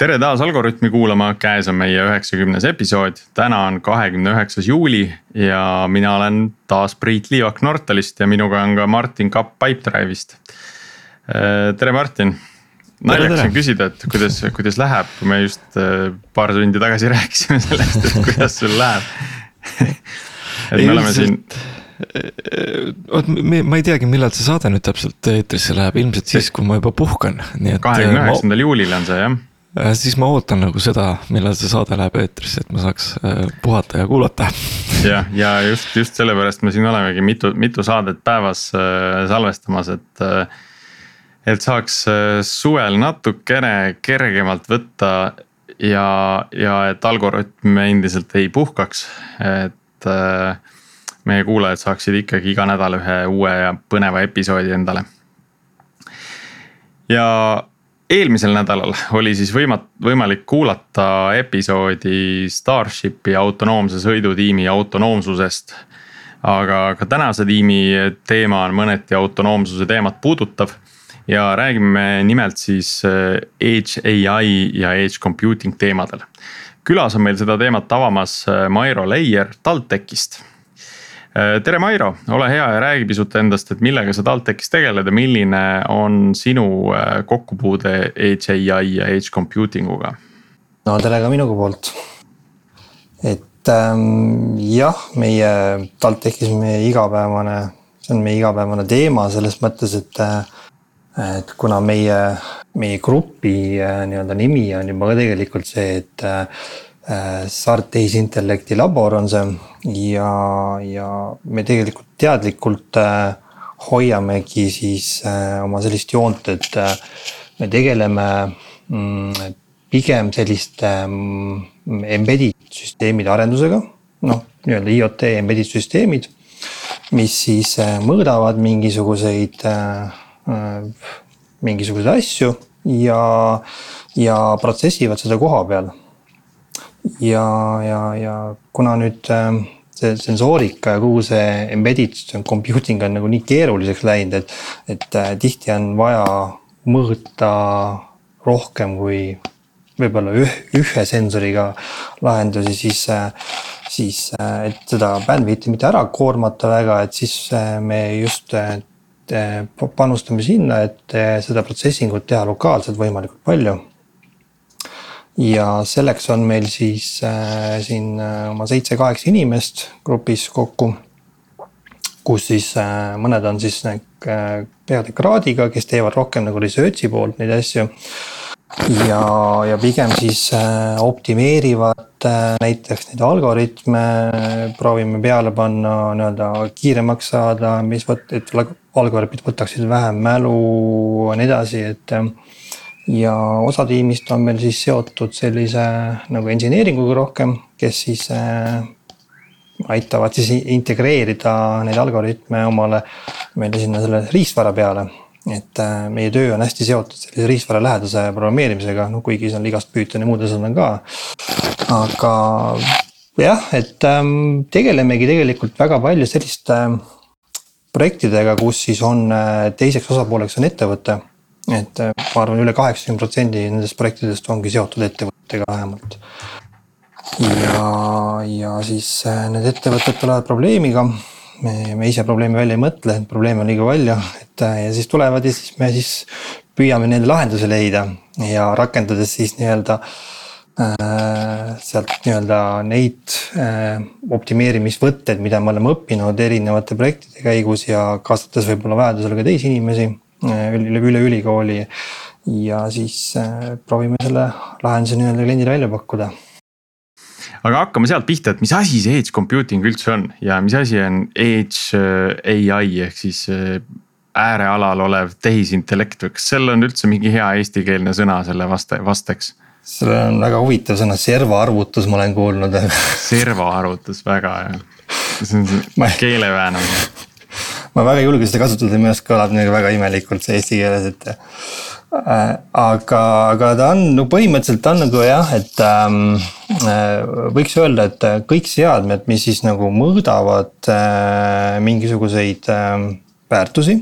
tere taas Algorütmi kuulama, käes on meie üheksakümnes episood, täna on kahekümne üheksas juuli ja mina olen taas Priit Liivak Nortalist ja minuga on ka Martin Kapp Pipedrive'ist. Äh, tere, Martin. naljakas on küsida, et kuidas, kuidas läheb, kui me just äh, paar tundi tagasi rääkisime sellest, et kuidas sul läheb et me oleme siin vot ma ei teagi, millal see saade nüüd täpselt eetrisse läheb, ilmselt siis, kui ma juba puhkan, nii et. kahekümne üheksandal juulil on see jah Äh, siis ma ootan nagu seda, millal see saade läheb eetrisse, et ma saaks äh, puhata ja kuulata. jah, ja just, just sellepärast me siin olemegi mitu, mitu saadet päevas äh, salvestamas, et. et saaks suvel natukene kergemalt võtta ja, ja et algoritm endiselt ei puhkaks, et meie kuulajad saaksid ikkagi iga nädal ühe uue ja põneva episoodi endale. ja eelmisel nädalal oli siis võimat-, võimalik kuulata episoodi Starshipi autonoomse sõidutiimi autonoomsusest. aga ka tänase tiimi teema on mõneti autonoomsuse teemat puudutav. ja räägime nimelt siis äh, Edge ai ja Edge computing teemadel. külas on meil seda teemat avamas äh, Mairo Leier TalTechist tere, Mairo, ole hea ja räägi pisut endast, et millega sa TalTechis tegeled ja milline on sinu äh, kokkupuude Edge ai ja Edge computing uga? no tere ka minu poolt. et ähm, jah, meie TalTechis meie igapäevane, see on meie igapäevane teema selles mõttes, et. Äh, et kuna meie, meie grupi nii-öelda nimi on juba ka tegelikult see, et Äh, Sart tehisintellekti labor on see ja, ja me tegelikult teadlikult äh, hoiamegi siis äh, oma sellist joont, et me tegeleme mm, pigem selliste mm, embedded süsteemide arendusega. noh, nii-öelda IoT embedded süsteemid, mis siis mõõdavad mingisuguseid, mingisuguseid asju ja, ja protsessivad seda koha peal ja, ja, ja kuna nüüd ähm, see sensoorika ja kogu see embedded computing on nagu nii keeruliseks läinud, et, et äh, tihti on vaja mõõta rohkem kui võib-olla üh, ühe sensoriga lahendusi, siis, äh, siis äh, et seda bandwidth'i mitte ära koormata väga, et siis me just panustame sinna, et seda processing ut teha lokaalselt võimalikult palju ja selleks on meil siis äh, siin äh, oma seitse-kaheksa inimest grupis kokku. kus siis äh, mõned on siis äh, peadekraadiga, kes teevad rohkem nagu research'i poolt neid asju. ja, ja pigem siis äh, optimeerivad äh, näiteks neid algoritme, proovime peale panna nii-öelda kiiremaks saada, mis võt-, et algoritmid võtaksid vähem mälu ja nii edasi, et äh, ja osa tiimist on meil siis seotud sellise nagu engineering uga rohkem, kes siis äh, aitavad siis integreerida neid algoritme omale meile sinna selle riistvara peale. et äh, meie töö on hästi seotud sellise riistvara lähedase programmeerimisega, no kuigi seal igast Pythoni muud asjad on ka. aga jah, et ähm, tegelemegi tegelikult väga palju selliste äh, projektidega, kus siis on teiseks osapooleks on ettevõte et äh, ma arvan üle, üle kaheksakümne protsendi nendest projektidest ongi seotud ettevõttega vähemalt. ja, ja siis äh, need ettevõtted tulevad probleemiga. me, me ise probleemi välja ei mõtle, et probleeme on liiga palju, et äh, ja siis tulevad ja siis me siis püüame nende lahenduse leida ja rakendades siis nii-öelda sealt nii-öelda neid optimeerimisvõtteid, mida me oleme õppinud erinevate projektide käigus ja kaasates võib-olla vajadusel ka teisi inimesi Äh, üle, üle ülikooli. ja siis äh, proovime selle lahenduse nii-öelda kliendile välja pakkuda aga hakkame sealt pihta, et mis asi see edge computing üldse on ja mis asi on edge äh, ai ehk siis äärealal olev tehisintellekt või kas seal on üldse mingi hea eestikeelne sõna selle vaste, vasteks? seal on väga huvitav sõna, servaarvutus, ma olen kuulnud servaarvutus, väga hea. see on keeleväänamine ma väga ei julge seda kasutada, minu arust kõlab nagu väga imelikult see eesti keeles, et äh,. aga, aga ta on no põhimõtteliselt on nagu jah, et ähm, äh, võiks öelda, et kõik seadmed, mis siis nagu mõõdavad äh, mingisuguseid äh, väärtusi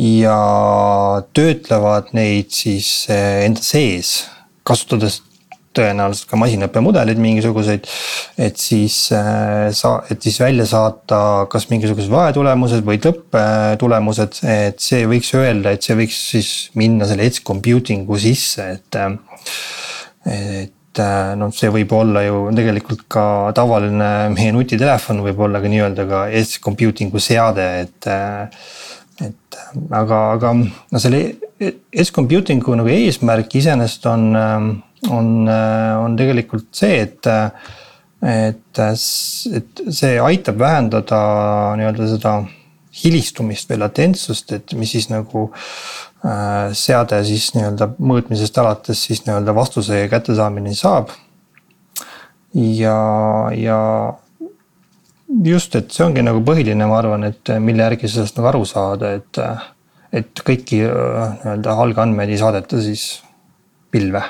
ja töötlevad neid siis äh, enda sees kasutades tõenäoliselt ka masinõppemudeleid mingisuguseid. et siis äh, sa, et siis välja saata kas mingisugused vahetulemused või lõpptulemused, et see võiks öelda, et see võiks siis minna selle edge computing'u sisse, et. et noh, see võib olla ju tegelikult ka tavaline meie nutitelefon võib olla ka nii-öelda ka edge computing'u seade, et. et aga, aga no selle edge computing'u nagu eesmärk iseenesest on on, on tegelikult see, et et, et see aitab vähendada nii-öelda seda hilistumist või latentsust, et mis siis nagu äh, seade siis nii-öelda mõõtmisest alates siis nii-öelda vastuse kättesaamine saab. ja, ja just, et see ongi nagu põhiline, ma arvan, et mille järgi sellest nagu aru saada, et, et kõiki äh, nii-öelda algandmeid ei saadeta siis pilve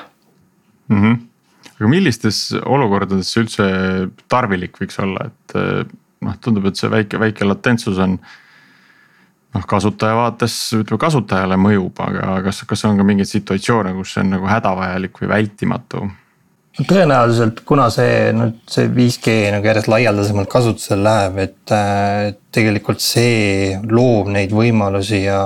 mm. -hmm. aga millistes olukordades see üldse tarvilik võiks olla, et eh, noh, tundub, et see väike, väike latentsus on. noh, kasutaja vaates ütleme kasutajale mõjub, aga kas, kas on ka mingeid situatsioone, kus see on nagu hädavajalik või vältimatu? tõenäoliselt, kuna see nüüd see 5G nagu järjest laialdasemalt kasutusele läheb, et äh, tegelikult see loob neid võimalusi ja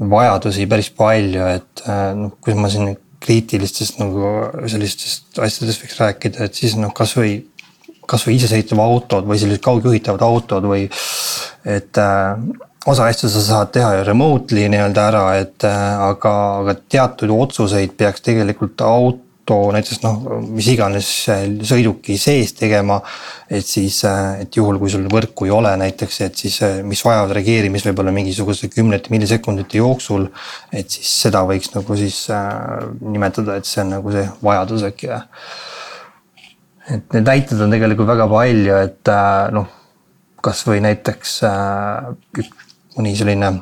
vajadusi päris palju, et äh, noh, kui ma siin kriitilistest nagu sellistest asjadest võiks rääkida, et siis noh, kasvõi, kasvõi isesõitvad autod või sellised kaugjuhitavad autod või et äh, osa asju sa saad teha ju remotely nii-öelda ära, et äh, aga, aga teatud otsuseid peaks tegelikult auto auto näiteks noh, mis iganes sõiduki sees tegema. et siis, et juhul, kui sul võrku ei ole näiteks, et siis, mis vajavad reageerimist võib-olla mingisuguse kümnete millisekundite jooksul. et siis seda võiks nagu siis äh, nimetada, et see on nagu see vajadus äkki. et neid näiteid on tegelikult väga palju, et äh, noh, kasvõi näiteks äh, mõni selline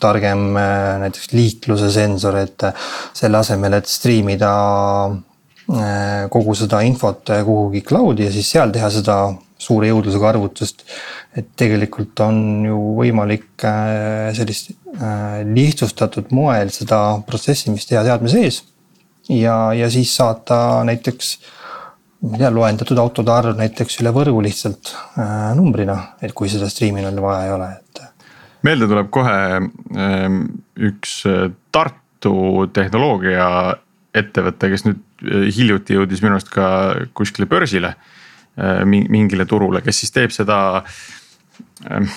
targem äh, näiteks liikluse sensor, et äh, selle asemel, et striimida äh, kogu seda infot kuhugi cloud'i ja siis seal teha seda suure jõudlusega arvutust. et tegelikult on ju võimalik sellist lihtsustatud moel seda protsessimist teha seadme sees. ja, ja siis saata näiteks ma ei tea, loendatud autode arv näiteks üle võrgu lihtsalt numbrina, et kui seda striimida vaja ei ole, meelde tuleb kohe ehm, üks äh, Tartu tehnoloogia ettevõte, kes nüüd äh, hiljuti jõudis minu arust ka kuskile börsile. Äh, mingile turule, kes siis teeb seda ehm,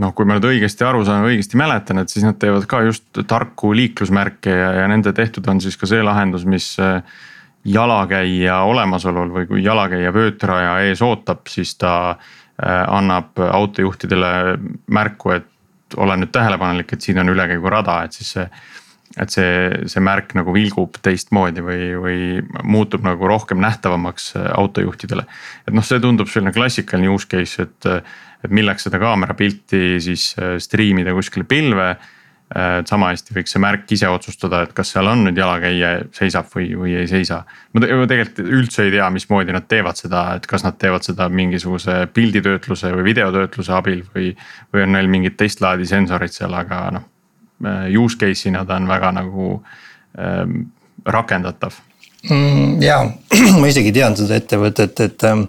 noh, kui ma nüüd õigesti aru saan, õigesti mäletan, et siis nad teevad ka just tarku liiklusmärke ja, ja nende tehtud on siis ka see lahendus, mis jalakäija olemasolul või kui jalakäija vöötraja ees ootab, siis ta annab autojuhtidele märku, et ole nüüd tähelepanelik, et siin on ülekäigurada, et siis see. et see, see märk nagu vilgub teistmoodi või, või muutub nagu rohkem nähtavamaks äh, autojuhtidele. et noh, see tundub selline klassikaline use case, et, et milleks seda kaamera pilti siis äh, stream ida kuskile pilve et sama hästi võiks see märk ise otsustada, et kas seal on nüüd jalakäija seisab või, või ei seisa. ma tegelikult üldse ei tea, mismoodi nad teevad seda, et kas nad teevad seda mingisuguse pilditöötluse või videotöötluse abil või. või on neil mingit teist laadi sensorid seal, aga noh use case'ina ta on väga nagu ähm, rakendatav mm,. ja ma isegi tean seda ettevõtet, et ähm,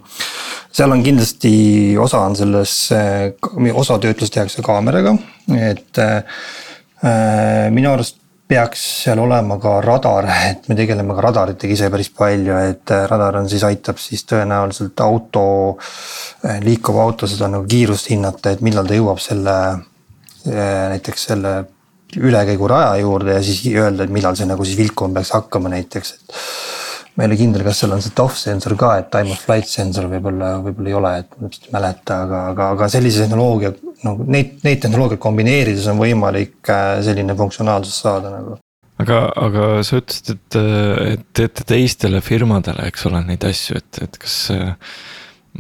seal on kindlasti osa on selles äh,, osa töötlust tehakse kaameraga, et äh, Äh, minu arust peaks seal olema ka radar, et me tegeleme ka radaritega ise päris palju, et äh, radar on siis aitab siis tõenäoliselt auto, äh, liikuva auto seda nagu kiirust hinnata, et millal ta jõuab selle näiteks selle ülekäiguraja juurde ja siis öelda, et millal see nagu siis vilkuma peaks hakkama näiteks, et ma ei ole kindel, kas seal on see TOF sensor ka, et time of flight sensor võib-olla, võib-olla ei ole, et ma täpselt ei mäleta, aga, aga, aga sellise tehnoloogia nagu neid, neid tehnoloogiaid kombineerides on võimalik äh, selline funktsionaalsus saada nagu. aga, aga sa ütlesid, et, et teete teistele firmadele, eks ole, neid asju, et, et kas.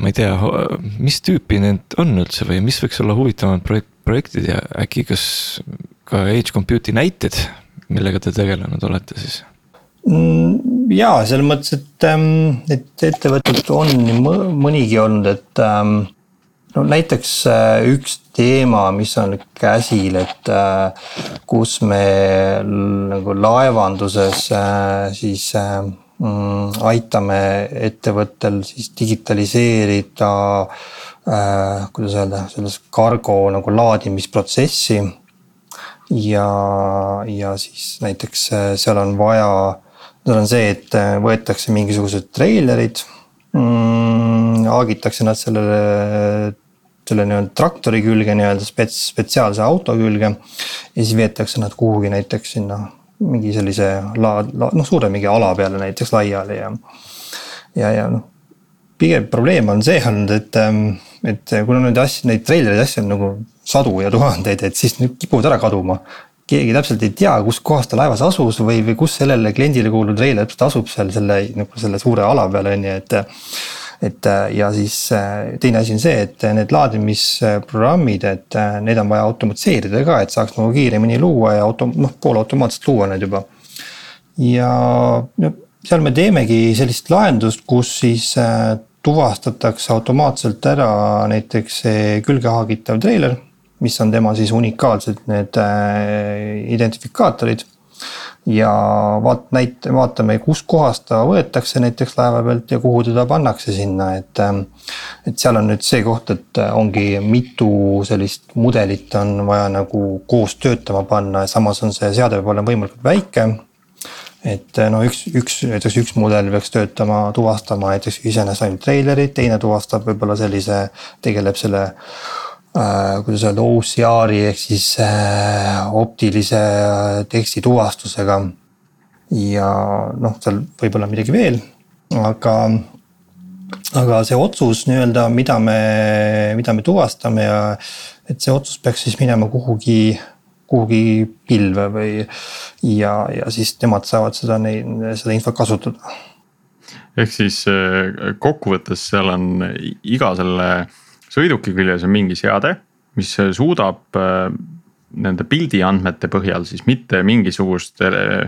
ma ei tea, mis tüüpi need on üldse või mis võiks olla huvitavamad projekt, projektid ja äkki kas ka edge compute'i näited, millega te tegelenud olete siis? Mm, ja selles mõttes, et, ähm, et ettevõtted on nii mõnigi olnud, et ähm, no näiteks äh, üks teema, mis on käsil, et äh, kus me nagu laevanduses äh, siis mm, aitame ettevõttel siis digitaliseerida kuidas öelda, selles kargo nagu laadimisprotsessi. ja, ja siis näiteks seal on vaja, seal on see, et võetakse mingisugused treilerid mm,. haagitakse nad sellele selle nii-öelda traktori külge nii-öelda spets, spetsiaalse auto külge. ja siis veetakse nad kuhugi näiteks sinna mingi sellise la, la, noh, suure mingi ala peale näiteks laiali ja. ja, ja noh, pigem probleem on see olnud, et, ähm, et kuna neid asju, neid treilereid asju on nagu sadu ja tuhandeid, et siis need kipuvad ära kaduma keegi täpselt ei tea, kus kohas ta laevas asus või, või kus sellele kliendile kuuluv treiler täpselt asub seal selle nagu selle suure ala peal on ju, et et äh, ja siis äh, teine asi on see, et need laadimisprogrammid, et äh, need on vaja automatiseerida ka, et saaks nagu kiiremini luua ja auto, noh poolautomaatselt luua need juba. ja no seal me teemegi sellist lahendust, kus siis tuvastatakse automaatselt ära näiteks see külge haagitav treiler, mis on tema siis unikaalsed need identifikaatorid ja vaat-, näit-, vaatame, kuskohast ta võetakse näiteks laeva pealt ja kuhu teda pannakse sinna, et. Ähm, et seal on nüüd see koht, et ongi mitu sellist mudelit on vaja nagu koos töötama panna ja samas on see seade peab olema võimalikult väike. et no üks, üks, näiteks üks mudel peaks töötama, tuvastama näiteks iseenesest ainult treilerit, teine tuvastab võib-olla sellise, tegeleb selle Äh, kuidas öelda, OCR-i ehk siis äh, optilise teksti tuvastusega. ja noh, seal võib olla midagi veel, aga, aga see otsus nii-öelda, mida me, mida me tuvastame ja et see otsus peaks siis minema kuhugi kuhugi pilve või ja, ja siis nemad saavad seda, seda infot kasutada. ehk siis äh, kokkuvõttes seal on iga selle sõiduki küljes on mingi seade, mis suudab äh, nende pildi andmete põhjal siis mitte mingisugust äh,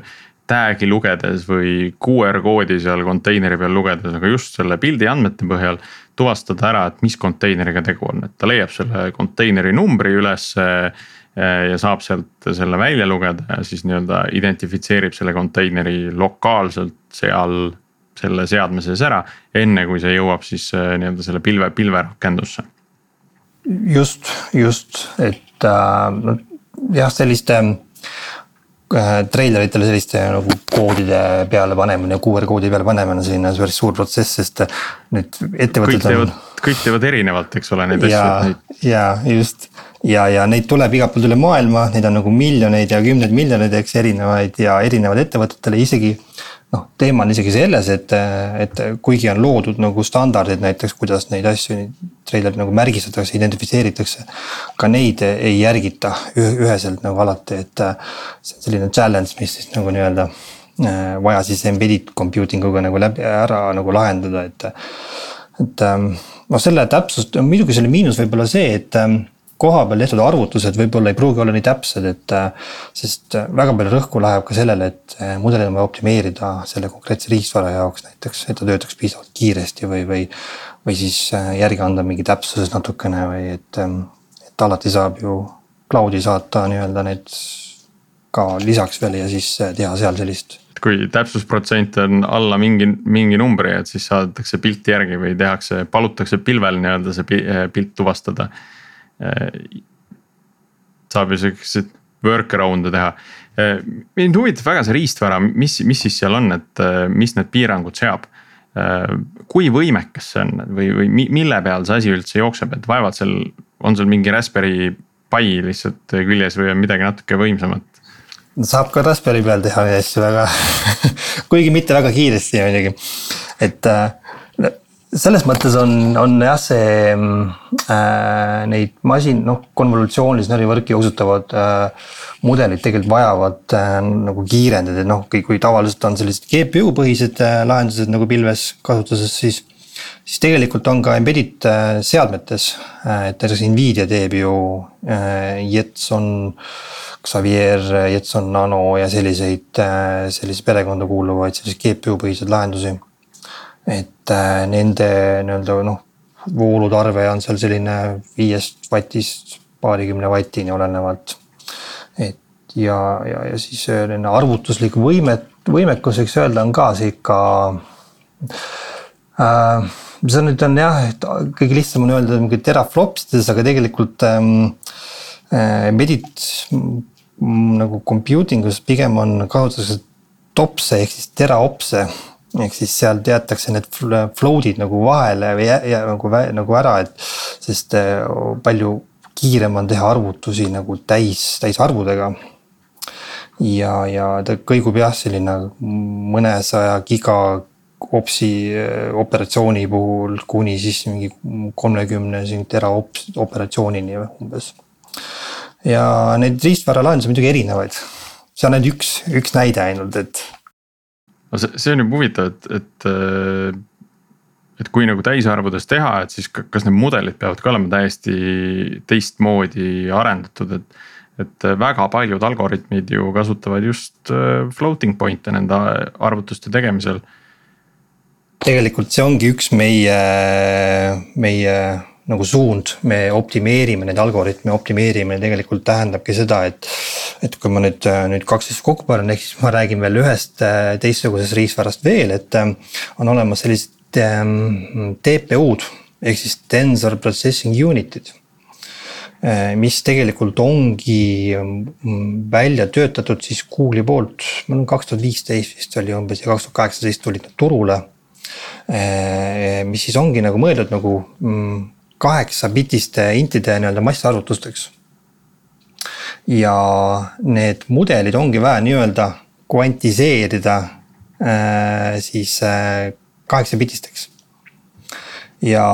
tag'i lugedes või QR koodi seal konteineri peal lugedes, aga just selle pildi andmete põhjal tuvastada ära, et mis konteineriga tegu on, et ta leiab selle konteineri numbri ülesse äh, ja saab sealt selle välja lugeda ja siis nii-öelda identifitseerib selle konteineri lokaalselt seal selle seadme sees ära. enne kui see jõuab siis nii-öelda selle pilve, pilverakendusse just, just, et äh, jah, selliste äh, treileritele selliste nagu koodide peale panemine, QR koodi peale panemine, selline päris suur protsess, sest need ettevõtted teevad, kõik teevad erinevalt, eks ole, neid asju. ja just ja, ja neid tuleb igalt poolt üle maailma, neid on nagu miljoneid ja kümneid miljoneid, eks erinevaid ja erinevad ettevõtetele isegi noh, teema on isegi selles, et, et kuigi on loodud nagu standardid näiteks, kuidas neid asju, treilerid nagu märgistatakse, identifitseeritakse. ka neid ei järgita üheselt nagu alati, et see on selline challenge, mis siis nagu nii-öelda äh, vaja siis embedded computing uga nagu läbi ära nagu lahendada, et. et noh, selle täpsust, muidugi selle miinus võib olla see, et kohapeal tehtud arvutused võib-olla ei pruugi olla nii täpsed, et. sest väga palju rõhku läheb ka sellele, et mudelid on vaja optimeerida selle konkreetse riistvara jaoks näiteks, et ta töötaks piisavalt kiiresti või, või. või siis järgi anda mingi täpsuses natukene või et, et alati saab ju cloud'i saata nii-öelda need ka lisaks veel ja siis teha seal sellist kui täpsusprotsent on alla mingi, mingi numbri, et siis saadetakse pilt järgi või tehakse, palutakse pilvel nii-öelda see pilt tuvastada saab ju siukseid workaround'e teha. mind huvitab väga see riistvara, mis, mis siis seal on, et mis need piirangud seab. kui võimekas see on või, või mille peal see asi üldse jookseb, et vaevalt seal on sul mingi Raspberry Pi lihtsalt küljes või on midagi natuke võimsamat? saab ka Raspberry peal teha asju väga kuigi mitte väga kiiresti muidugi, et selles mõttes on, on jah, see äh, neid masin, noh konvolutsioonilise närvivõrki osutavad äh, mudelid tegelikult vajavad äh, nagu kiirendada, et noh, kui, kui tavaliselt on sellised GPU põhised äh, lahendused nagu pilves kasutuses, siis. siis tegelikult on ka embedded äh, seadmetes äh,, et näiteks Nvidia teeb ju äh, Jetson. Xavier, Jetson Nano ja selliseid äh,, sellise perekonda kuuluvaid selliseid GPU põhiseid lahendusi et äh, nende nii-öelda noh, voolutarve on seal selline viiest vatist paarikümne vatini olenevalt. et ja, ja, ja siis selline arvutuslik võimet, võimekus, võiks öelda, on ka sihuke äh,. see nüüd on jah, et kõige lihtsam on öelda mingi teraflopsides, aga tegelikult ähm, äh, Medit nagu computing us pigem on kasutatakse topse ehk siis teraopse ehk siis sealt jäetakse need float'id nagu vahele või jä, jä, nagu, nagu ära, et sest äh, palju kiirem on teha arvutusi nagu täis, täisarvudega. ja, ja ta kõigub jah, selline mõnesaja giga opsi äh, operatsiooni puhul kuni siis mingi kolmekümne tera ops, operatsioonini umbes. ja neid riistvaralahendusi on muidugi erinevaid, see on ainult üks, üks näide ainult, et no see, see on ju huvitav, et, et. Äh, et kui nagu täisarvudes teha, et siis kas need mudelid peavad ka olema täiesti teistmoodi arendatud, et. et väga paljud algoritmid ju kasutavad just äh, floating point'e nende arvutuste tegemisel. tegelikult see ongi üks meie, meie nagu suund, me optimeerime neid algoritme, optimeerimine tegelikult tähendabki seda, et. et kui ma nüüd, nüüd kaks asja kokku panen, ehk siis ma räägin veel ühest äh, teistsugusest riistvarast veel, et äh, on olemas sellised ähm, TPU-d ehk siis tensor processing unit'id äh, mis tegelikult ongi mm, välja töötatud siis Google'i poolt, ma arvan kaks tuhat viisteist vist oli umbes ja kaks tuhat kaheksateist tulid nad turule. mis siis ongi nagu mõeldud nagu kaheksabitiste intide nii-öelda massarvutusteks. ja need mudelid ongi vaja nii-öelda kvantiseerida äh, siis äh, kaheksabitisteks. ja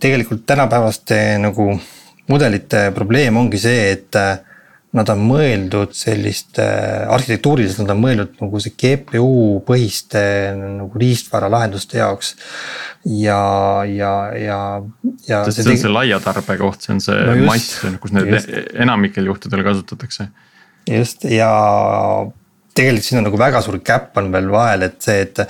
tegelikult tänapäevaste nagu mudelite probleem ongi see, et äh, nad on mõeldud selliste, arhitektuuriliselt nad on mõeldud nagu see GPU põhiste nagu riistvara lahenduste jaoks. ja, ja, ja, ja. see, on see laia tarbe koht, see on see no just, mass, kus need just. enamikel juhtudel kasutatakse. just ja tegelikult siin on nagu väga suur käpp on veel vahel, et see, et,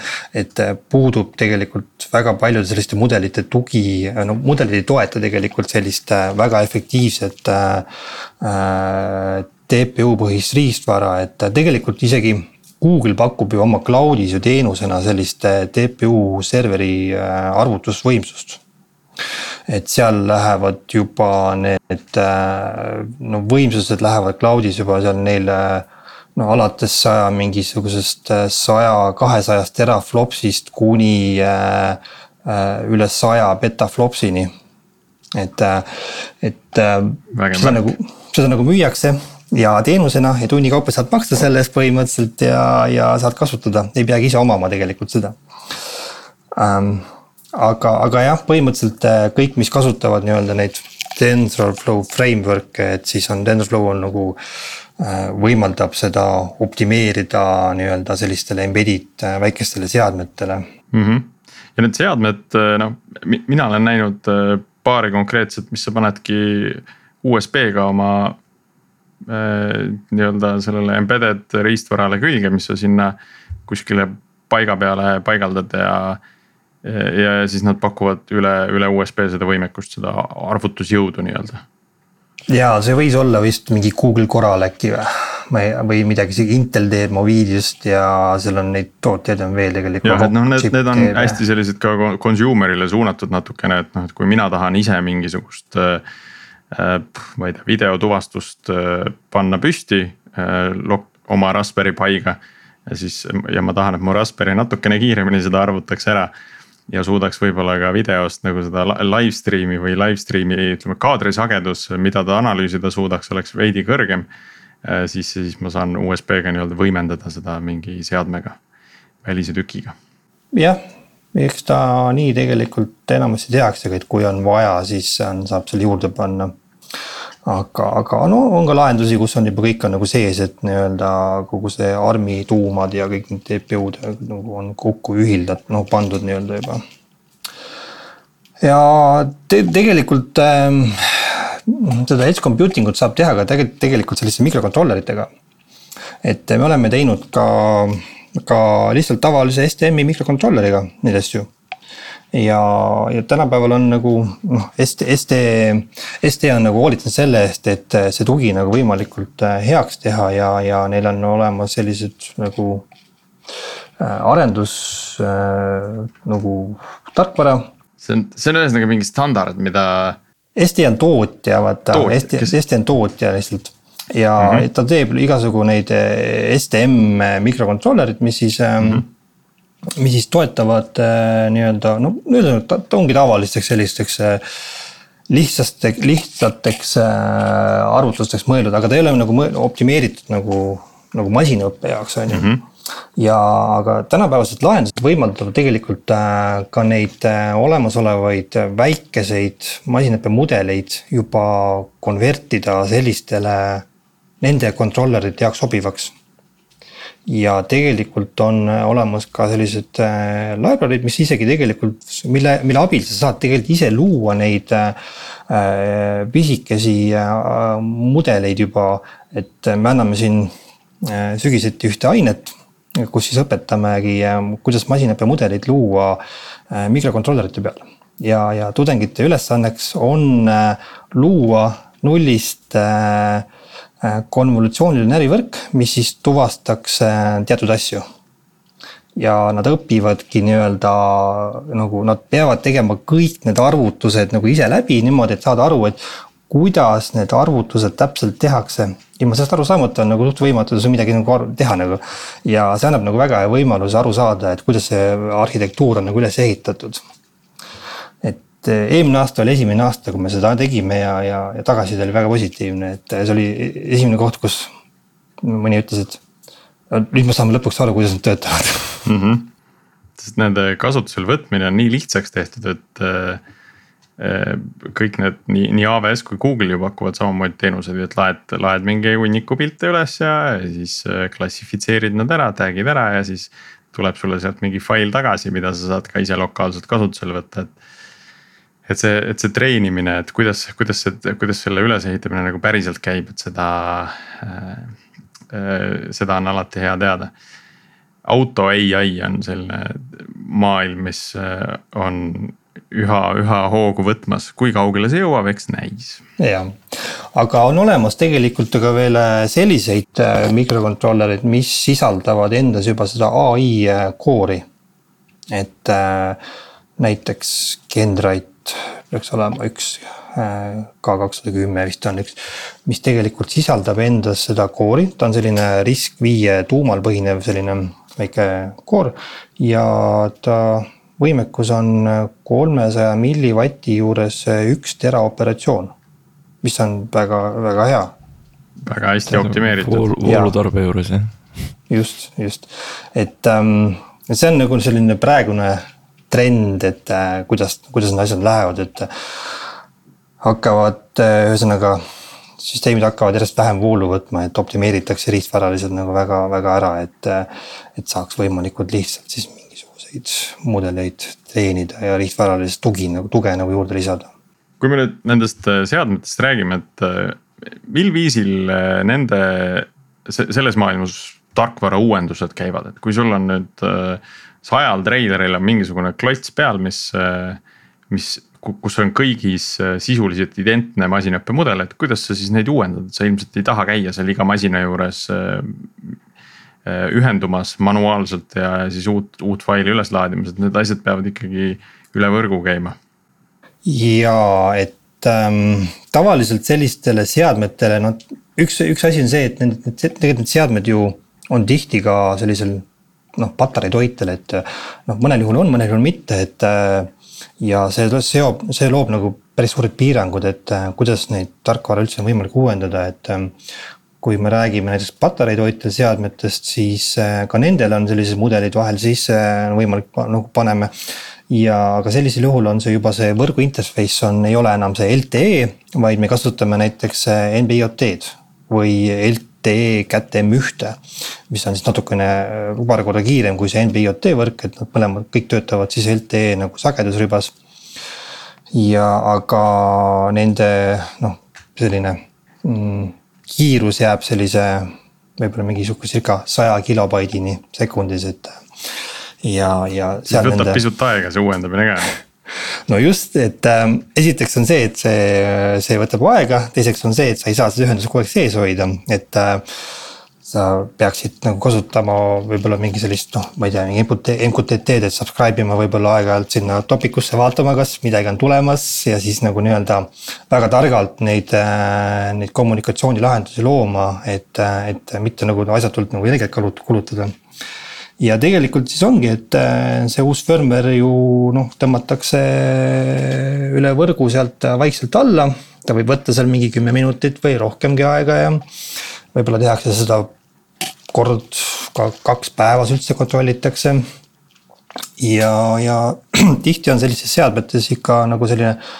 et puudub tegelikult väga paljude selliste mudelite tugi, no mudelid ei toeta tegelikult sellist äh, väga efektiivset äh, äh TPU põhist riistvara, et tegelikult isegi Google pakub ju oma cloud'is ju teenusena sellist äh, TPU serveri arvutusvõimsust. Et seal lähevad juba need no võimsused lähevad cloud'is juba seal neil no alates saja mingisugusest äh, saja, kahesajast teraflopsist kuni äh, äh, üle saja petaflopsini. et, et Vägev seda nagu, seda nagu müüakse ja teenusena ja tunni kaupa saad maksta selle eest põhimõtteliselt ja, ja saad kasutada, ei peagi ise omama tegelikult seda ähm,. aga, aga jah, põhimõtteliselt kõik, mis kasutavad nii-öelda neid TensorFlow framework'e, et siis on TensorFlow on nagu Äh, võimaldab seda optimeerida nii-öelda sellistele embedded äh, väikestele seadmetele mm. -hmm. ja need seadmed, äh, noh, mina olen näinud paari konkreetset, mis sa panedki USB-ga oma äh, nii-öelda sellele embedded riistvarale külge, mis sa sinna kuskile paiga peale paigaldad ja. ja siis nad pakuvad üle, üle USB seda võimekust, seda arvutusjõudu nii-öelda ja see võis olla vist mingi Google Coral äkki või? või, või midagi, isegi Intel teeb Movidiust ja seal on neid tooteid on veel tegelikult. jah, et noh, need, need on teeb. hästi sellised ka consumer'ile suunatud natukene, et noh, et kui mina tahan ise mingisugust äh,. äh ma ei tea, videotuvastust äh, panna püsti äh, oma Raspberry Pi'ga. ja siis ja ma tahan, et mu Raspberry natukene kiiremini seda arvutaks ära ja suudaks võib-olla ka videost nagu seda live stream'i või live stream'i ütleme kaadrisagedus, mida ta analüüsida suudaks, oleks veidi kõrgem. Äh, siis, siis ma saan USB-ga nii-öelda võimendada seda mingi seadmega, välise tükiga. jah, eks ta nii tegelikult enamasti tehaksegi, et kui on vaja, siis on, saab selle juurde panna aga, aga no on ka lahendusi, kus on juba kõik on nagu sees, et nii-öelda kogu see ARM-i tuumad ja kõik need TPU-d nagu on kokku ühildatud, noh pandud nii-öelda juba. ja te, tegelikult ähm, seda edge computing ut saab teha ka tegelikult, tegelikult selliste mikrokontrolleritega. et me oleme teinud ka, ka lihtsalt tavalise STM-i mikrokontrolleriga neid asju ja, ja tänapäeval on nagu noh, ST, ST, ST on nagu hoolitsenud selle eest, et see tugi nagu võimalikult äh, heaks teha ja, ja neil on olemas sellised nagu äh, arendus äh, nagu tarkvara. see on, see on ühesõnaga mingi standard, mida. ST on tootja, vaata, ST, kes... ST on tootja lihtsalt ja mm -hmm. ta teeb igasugu neid STM mikrokontrollerid, mis siis mm. -hmm mis siis toetavad äh, nii-öelda no ühesõnaga ta, ta ongi tavalisteks sellisteks äh, lihtsaste, lihtsateks äh, arvutusteks mõeldud, aga ta ei ole nagu optimeeritud nagu, nagu masinõppe jaoks on ju mm. -hmm ja aga tänapäevased lahendused võimaldavad tegelikult ka neid olemasolevaid väikeseid masinõppemudeleid juba konvertida sellistele nende kontrollerite jaoks sobivaks ja tegelikult on äh, olemas ka sellised äh, library'd, mis isegi tegelikult, mille, mille abil sa saad tegelikult ise luua neid äh, pisikesi mudeleid juba. et me anname siin sügiseti ühte ainet, kus siis õpetamegi, kuidas masinaõppemudeleid luua mikrokontrollerite peal. ja, ja tudengite ülesanneks on luua nullist äh, Äh, konvolutsiooniline ärivõrk, mis siis tuvastaks äh, teatud asju. ja nad õpivadki nii-öelda nagu nad peavad tegema kõik need arvutused nagu ise läbi niimoodi, et saada aru, et kuidas need arvutused täpselt tehakse. ilma sellest aru saamata on nagu suht võimatu midagi nagu teha nagu. ja see annab nagu väga hea võimaluse aru saada, et kuidas see arhitektuur on nagu üles ehitatud eh, eelmine aasta oli esimene aasta, kui me seda tegime ja, ja, ja tagasiside oli väga positiivne, et see oli esimene koht, kus mõni ütles, et nüüd me saame lõpuks aru, kuidas nad töötavad mm. -hmm. sest nende kasutusele võtmine on nii lihtsaks tehtud, et äh, kõik need nii, nii AWS kui Google ju pakuvad samamoodi teenuseid, et laed, laed mingi hunniku pilte üles ja, ja siis klassifitseerid nad ära, tag'id ära ja siis tuleb sulle sealt mingi fail tagasi, mida sa saad ka ise lokaalselt kasutusele võtta, et et see, et see treenimine, et kuidas, kuidas see, kuidas selle ülesehitamine nagu päriselt käib, et seda äh,. Äh, seda on alati hea teada. auto ai on selline maailm, mis äh, on üha, üha hoogu võtmas, kui kaugele see jõuab, eks näis. jah, aga on olemas tegelikult ka veel äh, selliseid mikrokontrollereid, mis sisaldavad endas juba seda ai koori. et äh, näiteks Genrite peaks olema üks äh, K kakssada kümme vist on üks, mis tegelikult sisaldab endas seda koori, ta on selline RISC-V tuumal põhinev selline väike koor ja ta võimekus on kolmesaja millivati juures üks teraoperatsioon, mis on väga-väga hea. väga hästi optimeeritud. voolutarbe juures jah. just, just, et ähm, see on nagu selline praegune trend, et äh, kuidas, kuidas need asjad lähevad, et hakkavad äh, ühesõnaga süsteemid hakkavad järjest vähem voolu võtma, et optimeeritakse riistväraliselt nagu väga-väga ära, et. et saaks võimalikult lihtsalt siis mingisuguseid mudeleid treenida ja riistväralist tugi nagu, tuge nagu juurde lisada. kui me nüüd nendest äh, seadmetest räägime, et mil viisil nende, selles maailmas tarkvara uuendused käivad, et kui sul on nüüd sajal treileril on mingisugune klots peal, mis, mis, kus on kõigis sisuliselt identne masinõppemudel, et kuidas sa siis neid uuendad, et sa ilmselt ei taha käia seal iga masina juures ühendumas manuaalselt ja siis uut, uut faili üles laadimas, et need asjad peavad ikkagi üle võrgu käima. ja et ähm, tavaliselt sellistele seadmetele, noh üks, üks asi on see, et need, need tegelikult need seadmed ju on tihti ka sellisel noh, patareitoitel, et noh, mõnel juhul on, mõnel juhul mitte, et. ja see seob, see loob nagu päris suured piirangud, et kuidas neid tarkvara üldse on võimalik uuendada, et. kui me räägime näiteks patareitoitel seadmetest, siis ka nendel on sellised mudelid vahel sisse võimalik nagu paneme ja aga sellisel juhul on see juba see võrgu interface on, ei ole enam see LTE, vaid me kasutame näiteks NB-IoT-d või LTE TE kätte M1. mis on siis natukene paar korda kiirem kui see NB-IoT võrk, et nad mõlemad kõik töötavad siis LTE nagu sagedusribas. ja aga nende noh, selline mm, kiirus jääb sellise võib-olla mingi sihukese circa saja kilobaidini sekundis, et. ja, ja. siis võtab nende... pisut aega see uuendamine ka no just, et äh, esiteks on see, et see, see võtab aega, teiseks on see, et sa ei saa seda ühendust kogu aeg sees hoida, et äh, sa peaksid nagu kasutama võib-olla mingi sellist noh, ma ei tea, mingi MQTT-d, et subscribe ima võib-olla aeg-ajalt sinna topikusse vaatama, kas midagi on tulemas ja siis nagu nii-öelda. väga targalt neid, äh, neid kommunikatsioonilahendusi looma, et, et mitte nagu asjatult nagu energiat kulutada ja tegelikult siis ongi, et äh, see uus firmware ju noh, tõmmatakse üle võrgu sealt vaikselt alla. ta võib võtta seal mingi kümme minutit või rohkemgi aega ja võib-olla tehakse seda kord ka kaks päevas üldse kontrollitakse. ja, ja tihti on sellistes seadmetes ikka nagu selline äh,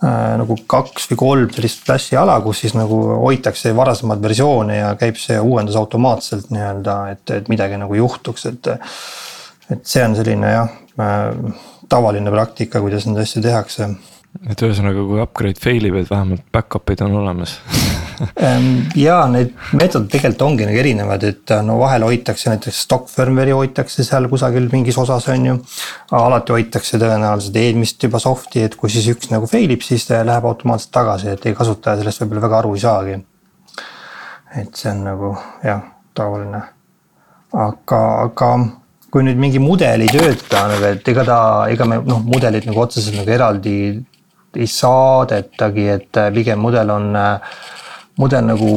nagu kaks või kolm sellist flash'i ala, kus siis nagu hoitakse varasemaid versioone ja käib see uuendus automaatselt nii-öelda, et, et midagi nagu juhtuks, et. et see on selline jah äh,, tavaline praktika, kuidas neid asju tehakse et ühesõnaga, kui upgrade fail ib, et vähemalt back-up'id on olemas ja need meetodid tegelikult ongi nagu erinevad, et no vahel hoitakse näiteks stock firmware'i hoitakse seal kusagil mingis osas on ju. alati hoitakse tõenäoliselt eelmist juba soft'i, et kui siis üks nagu fail ib, siis ta läheb automaatselt tagasi, et ei kasutaja sellest võib-olla väga aru ei saagi. et see on nagu jah, tavaline. aga, aga kui nüüd mingi mudel ei tööta nagu, et ega ta, ega me noh, mudelit nagu otseselt nagu eraldi ei saadetagi, et äh, pigem mudel on, äh, mudel nagu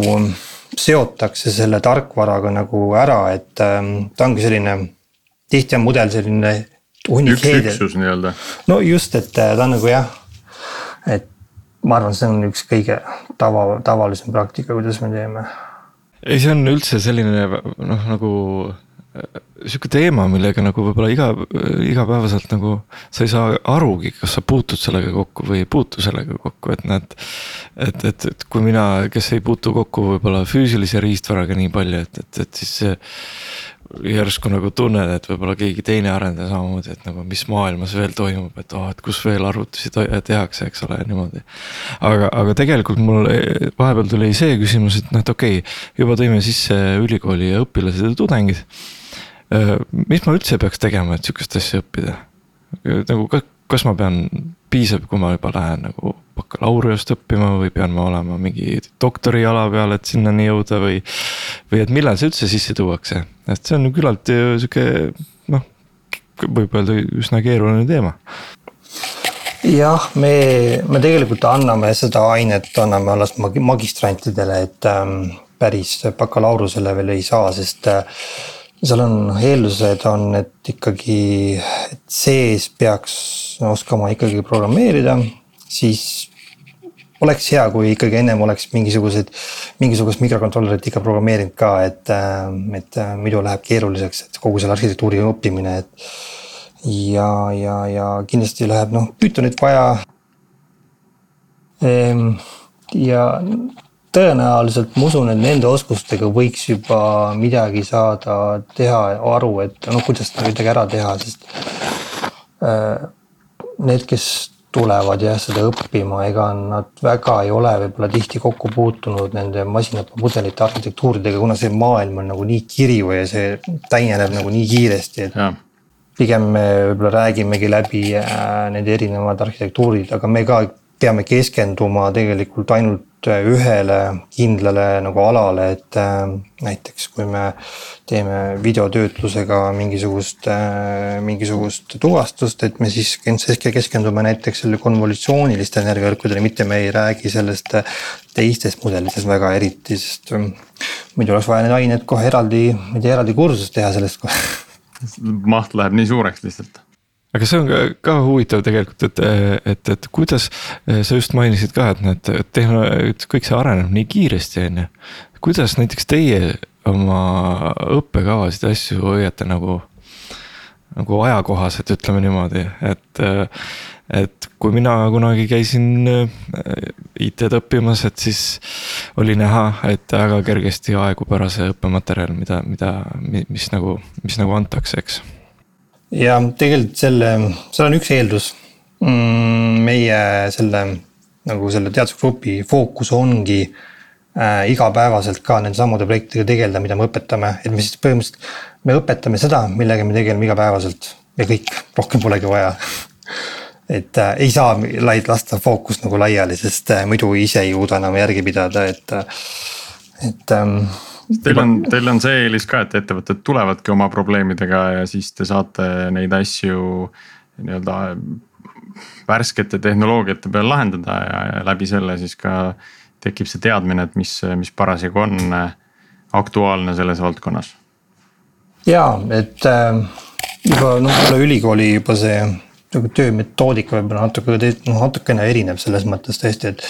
seotakse selle tarkvaraga nagu ära, et ähm, ta ongi selline, tihti on mudel selline. üks üksus nii-öelda. no just, et äh, ta on nagu jah, et ma arvan, see on üks kõige tava, tavalisem praktika, kuidas me teeme. ei, see on üldse selline noh, nagu sihuke teema, millega nagu võib-olla iga, igapäevaselt nagu sa ei saa arugi, kas sa puutud sellega kokku või ei puutu sellega kokku, et näed. et, et, et kui mina, kes ei puutu kokku võib-olla füüsilise riistvaraga nii palju, et, et, et siis järsku nagu tunnen, et võib-olla keegi teine arendaja samamoodi, et nagu mis maailmas veel toimub, et oh, et kus veel arvutusi tehakse, eks ole, niimoodi. aga, aga tegelikult mul vahepeal tuli see küsimus, et noh, et okei okay,, juba tõime sisse ülikooli õpilased ja tudengid mis ma üldse peaks tegema, et sihukest asja õppida? nagu kas ma pean, piisab, kui ma juba lähen nagu bakalaureust õppima või pean ma olema mingi doktoriala peal, et sinnani jõuda või. või et millal see üldse sisse tuuakse, et see on küllalt sihuke noh, võib öelda üsna keeruline teema jah, me, me tegelikult anname seda ainet, anname alles magistrantidele, et ähm, päris bakalaureusele veel ei saa, sest äh, seal on eeldused on, et ikkagi, et sees peaks oskama ikkagi programmeerida, siis oleks hea, kui ikkagi ennem oleks mingisugused, mingisugust mikrokontrollerit ikka programmeerinud ka, et, et muidu läheb keeruliseks, et kogu selle arhitektuuri õppimine, et. ja, ja, ja kindlasti läheb noh, Pythonit vaja. Ehm, ja tõenäoliselt ma usun, et nende oskustega võiks juba midagi saada teha, aru, et noh, kuidas seda midagi ära teha, sest äh,. Need, kes tulevad jah seda õppima, ega nad väga ei ole võib-olla tihti kokku puutunud nende masinaõppemudelite arhitektuuridega, kuna see maailm on nagu nii kiriv ja see täieneb nagu nii kiiresti, et. pigem me võib-olla räägimegi läbi äh, need erinevad arhitektuurid, aga me ka peame keskenduma tegelikult ainult ühele kindlale nagu alale, et äh, näiteks kui me teeme videotöötlusega mingisugust äh,, mingisugust tuvastust, et me siis keskendume näiteks selle konvolutsiooniliste energiavõrkudele, mitte me ei räägi sellest äh, teistest mudelitest väga eriti, sest äh, muidu oleks vaja need ained kohe eraldi, ma ei tea, eraldi kursust teha sellest kohe. Maht läheb nii suureks lihtsalt aga see on ka, ka huvitav tegelikult, et, et, et kuidas sa just mainisid ka, et need tehno-, kõik see areneb nii kiiresti, on ju. kuidas näiteks teie oma õppekavasid ja asju hoiate nagu, nagu ajakohased, ütleme niimoodi, et. et kui mina kunagi käisin IT-d õppimas, et siis oli näha, et väga kergesti aegub ära see õppematerjal, mida, mida, mis nagu, mis nagu antakse, eks ja tegelikult selle, seal on üks eeldus. Mm, meie selle nagu selle teadusgrupi fookus ongi äh, igapäevaselt ka nende samade projektidega tegeleda, mida me õpetame, et me siis põhimõtteliselt. me õpetame seda, millega me tegeleme igapäevaselt ja kõik, rohkem polegi vaja et äh, ei saa laid lasta fookust nagu laiali, sest äh, muidu ise ei suuda enam järgi pidada, et, äh, et ähm,. Teil on, teil on see eelis ka, et ettevõtted tulevadki oma probleemidega ja siis te saate neid asju nii-öelda värskete tehnoloogiate peal lahendada ja, ja läbi selle siis ka tekib see teadmine, et mis, mis parasjagu on aktuaalne selles valdkonnas. ja, et äh, juba noh, ülikooli juba see nagu töömetoodika võib-olla natuke, noh natukene erineb selles mõttes tõesti, et.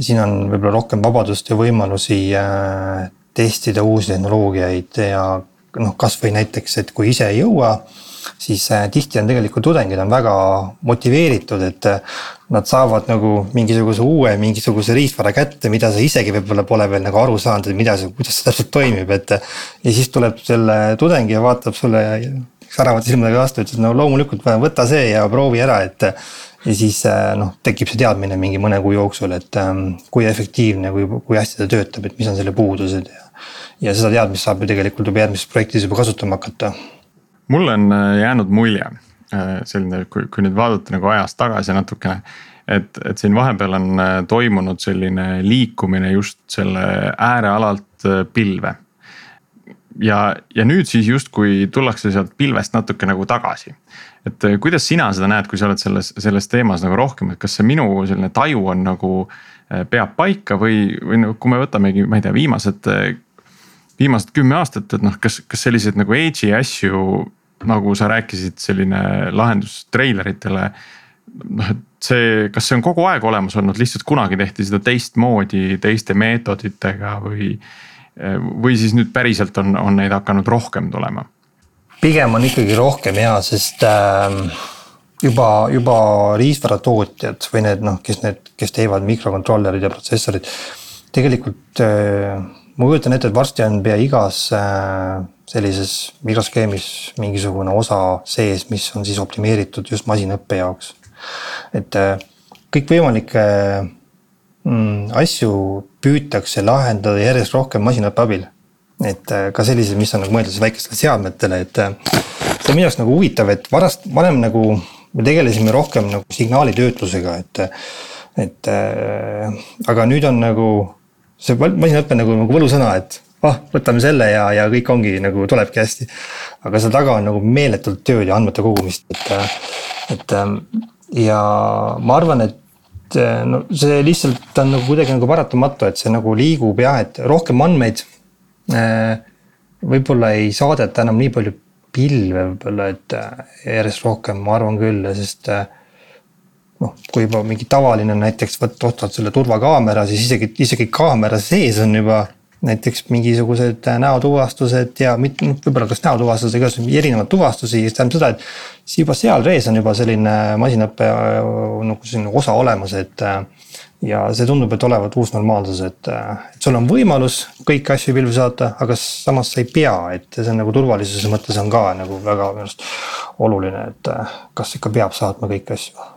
siin on võib-olla rohkem vabadust ja võimalusi äh, testida uusi tehnoloogiaid ja noh, kasvõi näiteks, et kui ise ei jõua siis äh, tihti on tegelikult tudengid on väga motiveeritud, et äh, nad saavad nagu mingisuguse uue, mingisuguse riistvara kätte, mida sa isegi võib-olla pole veel nagu aru saanud, et mida see, kuidas see täpselt toimib, et. ja siis tuleb selle tudengi ja vaatab sulle säravate silmadega vastu, ütles no loomulikult võta see ja proovi ära, et. ja siis äh, noh, tekib see teadmine mingi mõne kuu jooksul, et ähm, kui efektiivne, kui, kui hästi ta töötab, et mis on selle puudused ja. Ja seda teadmist saab ju tegelikult juba järgmises projektis juba kasutama hakata. mulle on äh, jäänud mulje äh, selline, kui, kui nüüd vaadata nagu ajas tagasi natukene et, et siin vahepeal on toimunud selline liikumine just selle äärealalt pilve ja, ja nüüd siis justkui tullakse sealt pilvest natuke nagu tagasi. et kuidas sina seda näed, kui sa oled selles, selles teemas nagu rohkem, et kas see minu selline taju on nagu peab paika või, või no kui me võtamegi, ma ei tea, viimased. Viimased kümme aastat, et noh, kas, kas selliseid nagu edge'i asju, nagu sa rääkisid, selline lahendus treileritele noh, et see, kas see on kogu aeg olemas olnud, lihtsalt kunagi tehti seda teistmoodi, teiste meetoditega või või siis nüüd päriselt on, on neid hakanud rohkem tulema? pigem on ikkagi rohkem ja, sest äh, juba, juba riistvaratootjad või need noh, kes need, kes teevad mikrokontrollerid ja protsessorid. tegelikult äh, ma kujutan ette, et varsti on pea igas äh, sellises mikroskeemis mingisugune osa sees, mis on siis optimeeritud just masinõppe jaoks. et äh, kõikvõimalikke mm, asju püütakse lahendada järjest rohkem masinaõppe abil. et äh, ka sellised, mis on nagu mõeldud väikestele seadmetele, et see on minu jaoks nagu huvitav, et varast, varem nagu me tegelesime rohkem nagu signaalitöötlusega, et. et aga nüüd on nagu see masinaõpe nagu, nagu võlusõna, et ah, võtame selle ja, ja kõik ongi nagu tulebki hästi. aga seal taga on nagu meeletult tööd ja andmete kogumist, et, et ja ma arvan, et eh, no see lihtsalt on nagu kuidagi nagu paratamatu, et see nagu liigub jah, et rohkem andmeid äh,. võib-olla ei saadeta enam nii palju pilve võib-olla, et äh, järjest rohkem, ma arvan küll, sest äh, noh, kui juba mingi tavaline näiteks võtta, ostad selle turvakaamera, siis isegi, isegi kaamera sees on juba näiteks mingisugused näotuvastused ja mitte noh, võib-olla kas näotuvastused, igasuguseid erinevaid tuvastusi, see tähendab seda, et. siis juba seal rees on juba selline masinaõppe nagu selline osa olemas, et. ja see tundub, et olevat uus normaalsus, et, et sul on võimalus kõiki asju pilvi saata, aga samas sa ei pea, et see on nagu turvalisuse mõttes on ka nagu väga minu arust oluline, et kas ikka peab saatma kõiki asju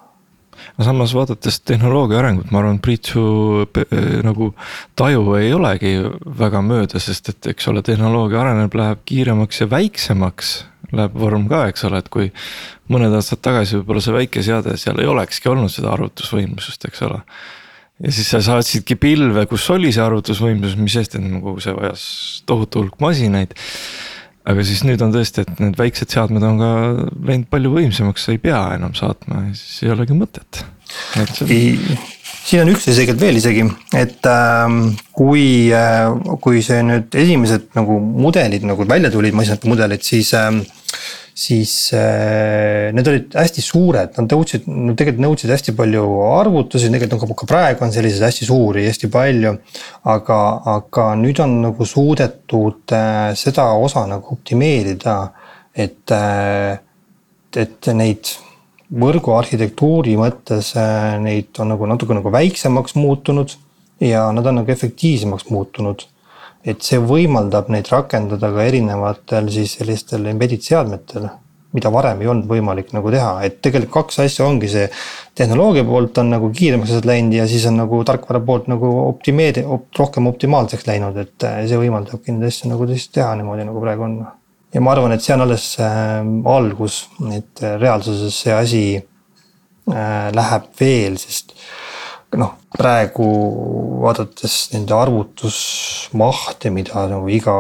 aga samas vaadates tehnoloogia arengut, ma arvan, Priit su nagu taju ei olegi väga mööda, sest et eks ole, tehnoloogia areneb, läheb kiiremaks ja väiksemaks. Läheb vorm ka, eks ole, et kui mõned aastad tagasi võib-olla see väike seade, seal ei olekski olnud seda arvutusvõimsust, eks ole ja siis sa saatsidki pilve, kus oli see arvutusvõimsus, mis sest, et nagu see vajas tohutu hulk masinaid aga siis nüüd on tõesti, et need väiksed seadmed on ka läinud palju võimsamaks, sa ei pea enam saatma ja siis ei olegi mõtet. On... siin on üks asi tegelikult veel isegi, et äh, kui äh,, kui see nüüd esimesed nagu mudelid nagu välja tulid, masinate mudelid, siis äh, siis äh, need olid hästi suured, nad nõudsid, tegelikult nõudsid hästi palju arvutusi, tegelikult ka praegu on selliseid hästi suuri, hästi palju. aga, aga nüüd on nagu suudetud äh, seda osa nagu optimeerida, et äh,, et neid võrgu arhitektuuri mõttes neid on nagu natuke nagu väiksemaks muutunud ja nad on nagu efektiivsemaks muutunud et see võimaldab neid rakendada ka erinevatel siis sellistel embedded seadmetel. mida varem ei olnud võimalik nagu teha, et tegelikult kaks asja ongi see. tehnoloogia poolt on nagu kiiremaks asjad läinud ja siis on nagu tarkvara poolt nagu optimeeri- op,, rohkem optimaalseks läinud, et äh, see võimaldabki neid asju nagu tõesti teha niimoodi, nagu praegu on. ja ma arvan, et see on alles äh, algus, et reaalsuses see asi äh, läheb veel, sest noh, praegu vaadates nende arvutusmahte, mida nagu iga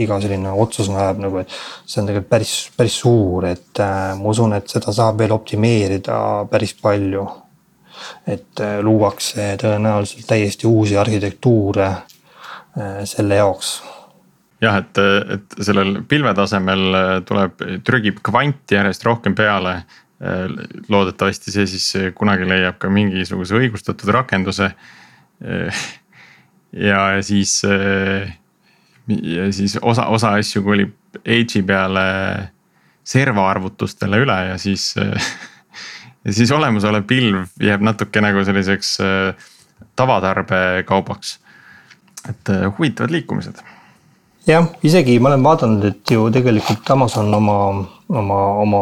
iga selline otsus näeb nagu, et see on tegelikult päris, päris suur, et äh, ma usun, et seda saab veel optimeerida päris palju. et äh, luuakse tõenäoliselt täiesti uusi arhitektuure äh, selle jaoks jah, et, et sellel pilve tasemel tuleb, trügib kvanti järjest rohkem peale. Loodetavasti see siis kunagi leiab ka mingisuguse õigustatud rakenduse. ja siis ja siis osa, osa asju kolib Edge'i peale servaarvutustele üle ja siis ja siis olemasolev pilv jääb natuke nagu selliseks äh, tavatarbekaubaks. et äh, huvitavad liikumised. jah, isegi ma olen vaadanud, et ju tegelikult Amazon oma, oma, oma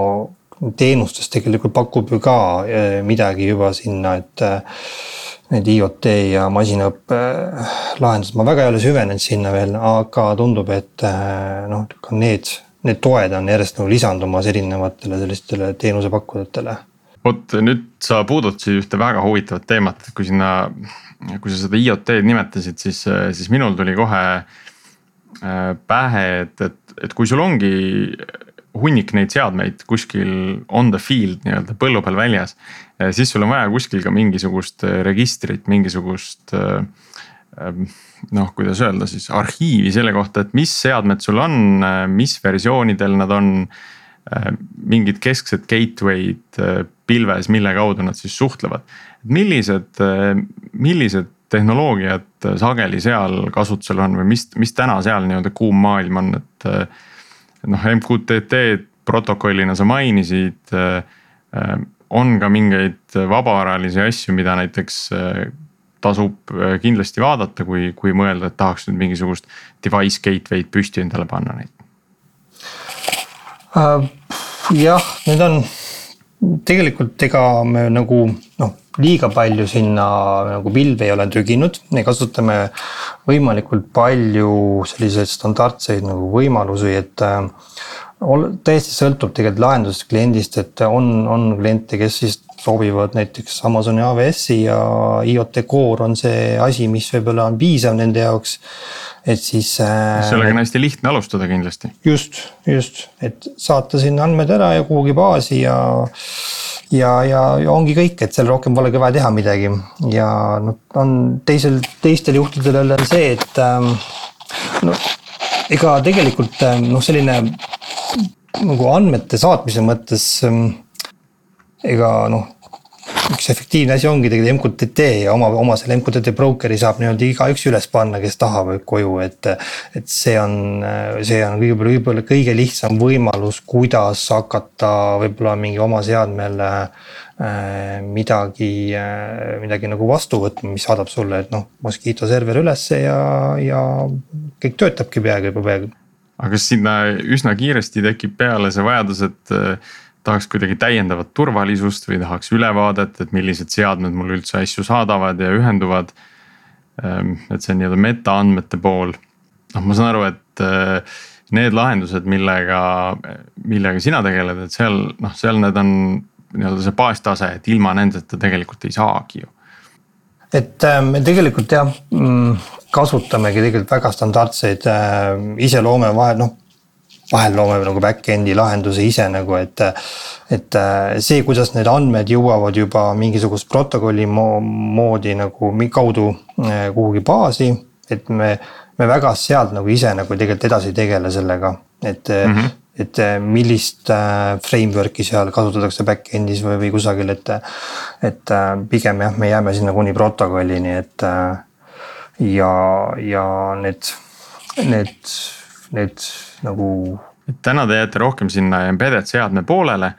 teenustes tegelikult pakub ju ka äh, midagi juba sinna, et need IoT ja masinaõppe äh, lahendused, ma väga ei ole süvenenud sinna veel, aga tundub, et noh, ka need, need toed on järjest nagu lisandumas erinevatele sellistele teenusepakkujatele. vot nüüd sa puudutasid ühte väga huvitavat teemat, et kui sinna, kui sa seda IoT-d nimetasid, siis, siis minul tuli kohe äh, pähe, et, et, et kui sul ongi hunnik neid seadmeid kuskil on the field nii-öelda põllu peal väljas. siis sul on vaja kuskil ka mingisugust äh, registrit, mingisugust ähm, noh, kuidas öelda siis arhiivi selle kohta, et mis seadmed sul on, mis versioonidel nad on. mingid kesksed gateway'd pilves, mille kaudu nad siis suhtlevad. millised, millised tehnoloogiad sageli seal kasutusel on või mis, mis täna seal nii-öelda kuum maailm on, et noh, MQTT protokollina sa mainisid. Äh, äh, on ka mingeid vabavaralisi asju, mida näiteks äh, tasub kindlasti vaadata, kui, kui mõelda, et tahaks nüüd mingisugust device gateway'd püsti endale panna neid uh,. jah, need on tegelikult ega me nagu noh, liiga palju sinna nagu pilve ei ole trüginud, me kasutame võimalikult palju selliseid standardseid nagu võimalusi, et äh, täiesti sõltub tegelikult lahendusest kliendist, et on, on kliente, kes siis soovivad näiteks Amazoni AWS-i ja IoT Core on see asi, mis võib-olla on piisav nende jaoks. et siis äh,. sellega on hästi lihtne alustada kindlasti. just, just, et saata sinna andmed ära ja kuhugi baasi ja ja, ja, ja ongi kõik, et seal rohkem polegi vaja teha midagi ja noh, on teisel, teistel juhtudel jälle on see, et ähm, no ega tegelikult ähm, noh, selline nagu andmete saatmise mõttes ähm, ega noh üks efektiivne asi ongi tegelikult MQTT ja oma, oma selle MQTT broker'i saab nii-öelda igaüks üles panna, kes tahab koju, et. et see on, see on võib-olla, võib-olla kõige lihtsam võimalus, kuidas hakata võib-olla mingi oma seadmel äh, midagi, äh, midagi nagu vastu võtma, mis saadab sulle, et noh, Mosquito server ülesse ja, ja kõik töötabki peaaegu juba peaaegu. aga kas sinna üsna kiiresti tekib peale see vajadus, et tahaks kuidagi täiendavat turvalisust või tahaks ülevaadet, et millised seadmed mul üldse asju saadavad ja ühenduvad. Ehm, et see on nii-öelda metaandmete pool. noh, ma saan aru, et eh, need lahendused, millega, millega sina tegeled, et seal noh, seal need on nii-öelda see baastase, et ilma nendeta tegelikult ei saagi ju. et äh, me tegelikult jah mm, kasutamegi tegelikult väga standardseid äh,, ise loome vahel noh vahel loome nagu back-end'i lahenduse ise nagu, et. et äh, see, kuidas need andmed jõuavad juba mingisugust protokolli moodi nagu kaudu äh, kuhugi baasi, et me. me väga sealt nagu ise nagu tegelikult edasi ei tegele sellega, et mm, -hmm. et millist framework'i seal kasutatakse back-end'is või, või kusagil, et. et pigem jah, me jääme sinna kuni protokollini, et ja, ja need, need, need nagu. et täna te jääte rohkem sinna embedded seadme poolele.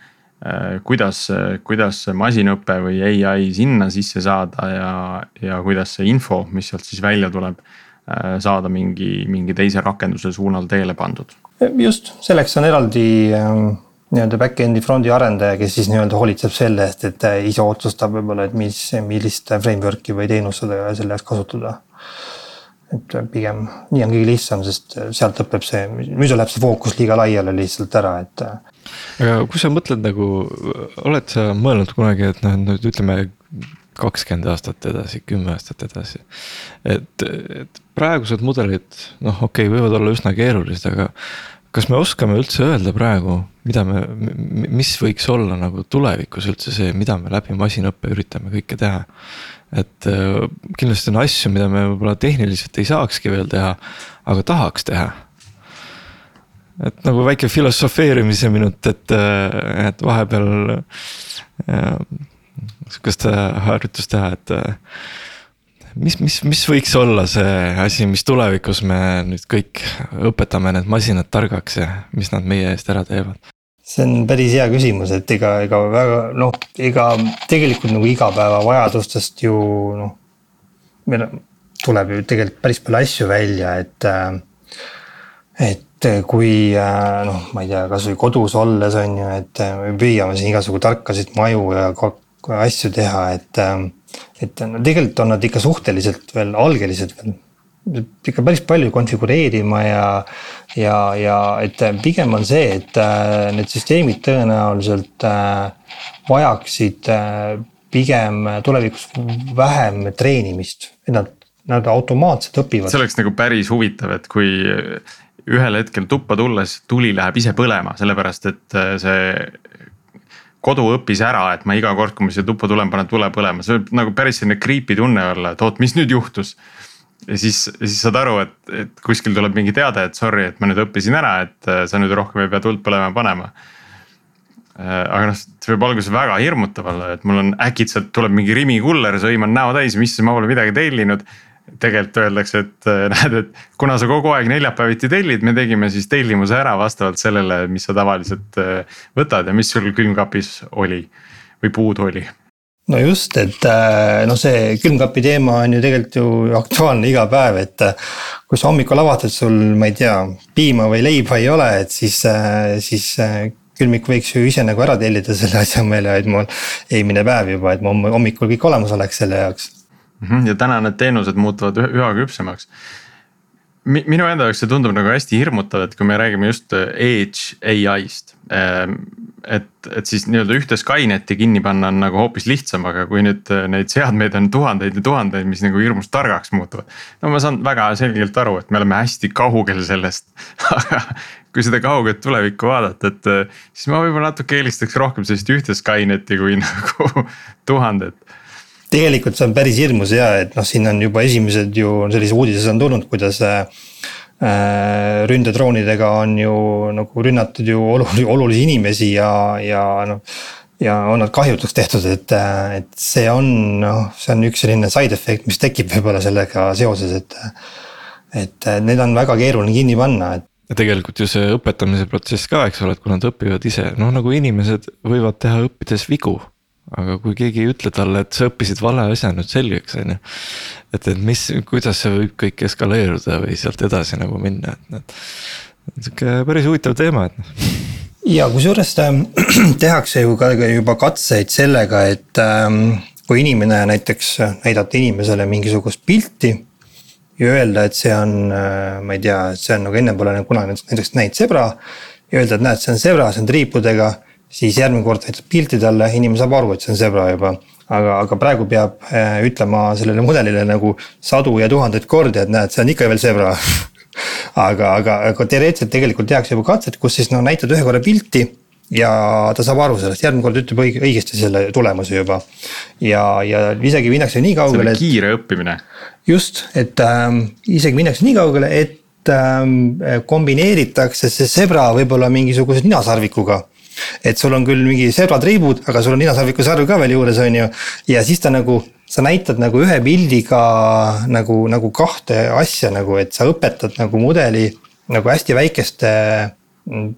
Äh, kuidas, kuidas masinõpe või ai sinna sisse saada ja, ja kuidas see info, mis sealt siis välja tuleb, äh, saada mingi, mingi teise rakenduse suunal teele pandud? just, selleks on eraldi ähm, nii-öelda back-end'i front'i arendaja, kes siis nii-öelda hoolitseb selle eest, et ise otsustab võib-olla, et mis, millist framework'i või teenust selle jaoks kasutada. Et pigem nii on kõige lihtsam, sest sealt lõpeb see, muidu läheb see fookus liiga laiali lihtsalt ära, et. aga kui sa mõtled nagu, oled sa mõelnud kunagi, et noh, nüüd ütleme kakskümmend aastat edasi, kümme aastat edasi. et, et praegused mudelid, noh, okei okay,, võivad olla üsna keerulised, aga kas me oskame üldse öelda praegu, mida me, mis võiks olla nagu tulevikus üldse see, mida me läbi masinõppe üritame kõike teha? Et äh, kindlasti on asju, mida me võib-olla tehniliselt ei saakski veel teha, aga tahaks teha. et nagu väike filosofeerimise minut, et, äh, et vahepeal äh, sihukest harjutust teha, et mis, mis, mis võiks olla see asi, mis tulevikus me nüüd kõik õpetame need masinad targaks ja mis nad meie eest ära teevad? See on päris hea küsimus, et ega, ega väga noh, ega tegelikult nagu igapäevavajadustest ju noh. meil tuleb ju tegelikult päris palju asju välja, et, et kui noh, ma ei tea, kasvõi kodus olles on ju, et me püüame siin igasugu tarkasid maju ja asju teha, et et no tegelikult on nad ikka suhteliselt veel algelised veel. Ikka päris palju konfigureerima ja, ja, ja et pigem on see, et äh, need süsteemid tõenäoliselt äh, vajaksid äh, pigem tulevikus vähem treenimist, et nad, nad automaatselt õpivad. see oleks nagu päris huvitav, et kui ühel hetkel tuppa tulles tuli läheb ise põlema, sellepärast et see kodu õppis ära, et ma iga kord, kui ma siia tuppa tulen, panen tule põlema, see võib nagu päris selline creepy tunne olla, et oot, mis nüüd juhtus. Ja siis, siis saad aru, et, et kuskil tuleb mingi teade, et sorry, et ma nüüd õppisin ära, et äh, sa nüüd rohkem ei pea tuld põlema panema. Äh, aga noh, see võib alguses väga hirmutav olla, et mul on äkitselt tuleb mingi Rimi kuller, sõiman näo täis, mis ma pole midagi tellinud tegelikult öeldakse, et äh, näed, et kuna sa kogu aeg neljapäeviti tellid, me tegime siis tellimuse ära vastavalt sellele, mis sa tavaliselt võtad ja mis sul külmkapis oli või puudu oli no just, et äh, noh, see külmkapi teema on ju tegelikult ju aktuaalne iga päev, et kui sa hommikul et sul, ma ei tea, piima või leiba ei ole, et siis, siis külmik võiks ju ise nagu ära tellida selle asemel ja et mul eelmine päev juba, et mul hommikul kõik olemas oleks selle jaoks Mhm, ja täna need teenused muutuvad üha küpsemaks. Minu enda jaoks see tundub nagu hästi hirmutav, et kui me räägime just äh, edge ai-st. Ähm, et, et siis nii-öelda ühte Skyneti kinni panna on nagu hoopis lihtsam, aga kui nüüd äh, neid seadmeid on tuhandeid ja tuhandeid, mis nagu hirmus targaks muutuvad. no ma saan väga selgelt aru, et me oleme hästi kaugel sellest aga kui seda kauget tulevikku vaadata, et äh, siis ma võib-olla natuke eelistaks rohkem sellist ühte Skyneti kui nagu tuhandet tegelikult see on päris hirmus ja et noh, siin on juba esimesed ju sellised uudised on tulnud, kuidas äh, ründedroonidega on ju nagu rünnatud ju olulisi, olulisi inimesi ja, ja noh. ja on nad kahjutuks tehtud, et, et see on noh, see on üks selline side effect, mis tekib võib-olla sellega seoses, et. et need on väga keeruline kinni panna, et ja tegelikult ju see õpetamise protsess ka, eks ole, et kui nad õpivad ise, noh nagu inimesed võivad teha õppides vigu aga kui keegi ei ütle talle, et sa õppisid vale asja nüüd selgeks, on ju. et, et mis, kuidas see võib kõik eskaleeruda või sealt edasi nagu minna, et, et sihuke päris huvitav teema, et noh. ja kusjuures ähm, tehakse ju ka juba katseid sellega, et ähm, kui inimene näiteks näidata inimesele mingisugust pilti. ja öelda, et see on, äh, ma ei tea, see on nagu enne pole kunagi näiteks näinud zebra. ja öelda, et näed, see on zebra, see on triipudega siis järgmine kord näitab pilti talle, inimene saab aru, et see on zebra juba. aga, aga praegu peab äh, ütlema sellele mudelile nagu sadu ja tuhandeid kordi, et näed, see on ikka veel zebra aga, aga, aga teoreetiliselt tegelikult tehakse juba katset, kus siis no näitad ühe korra pilti ja ta saab aru sellest, järgmine kord ütleb õige, õigesti selle tulemuse juba. ja, ja isegi minnakse nii kaugele. kiire õppimine. just, et ähm, isegi minnakse nii kaugele, et ähm, kombineeritakse see zebra võib-olla mingisuguse ninasarvikuga et sul on küll mingi servatriibud, aga sul on ninasarviku sarv ka veel juures, on ju. ja siis ta nagu, sa näitad nagu ühe pildiga nagu, nagu kahte asja nagu, et sa õpetad nagu mudeli nagu hästi väikeste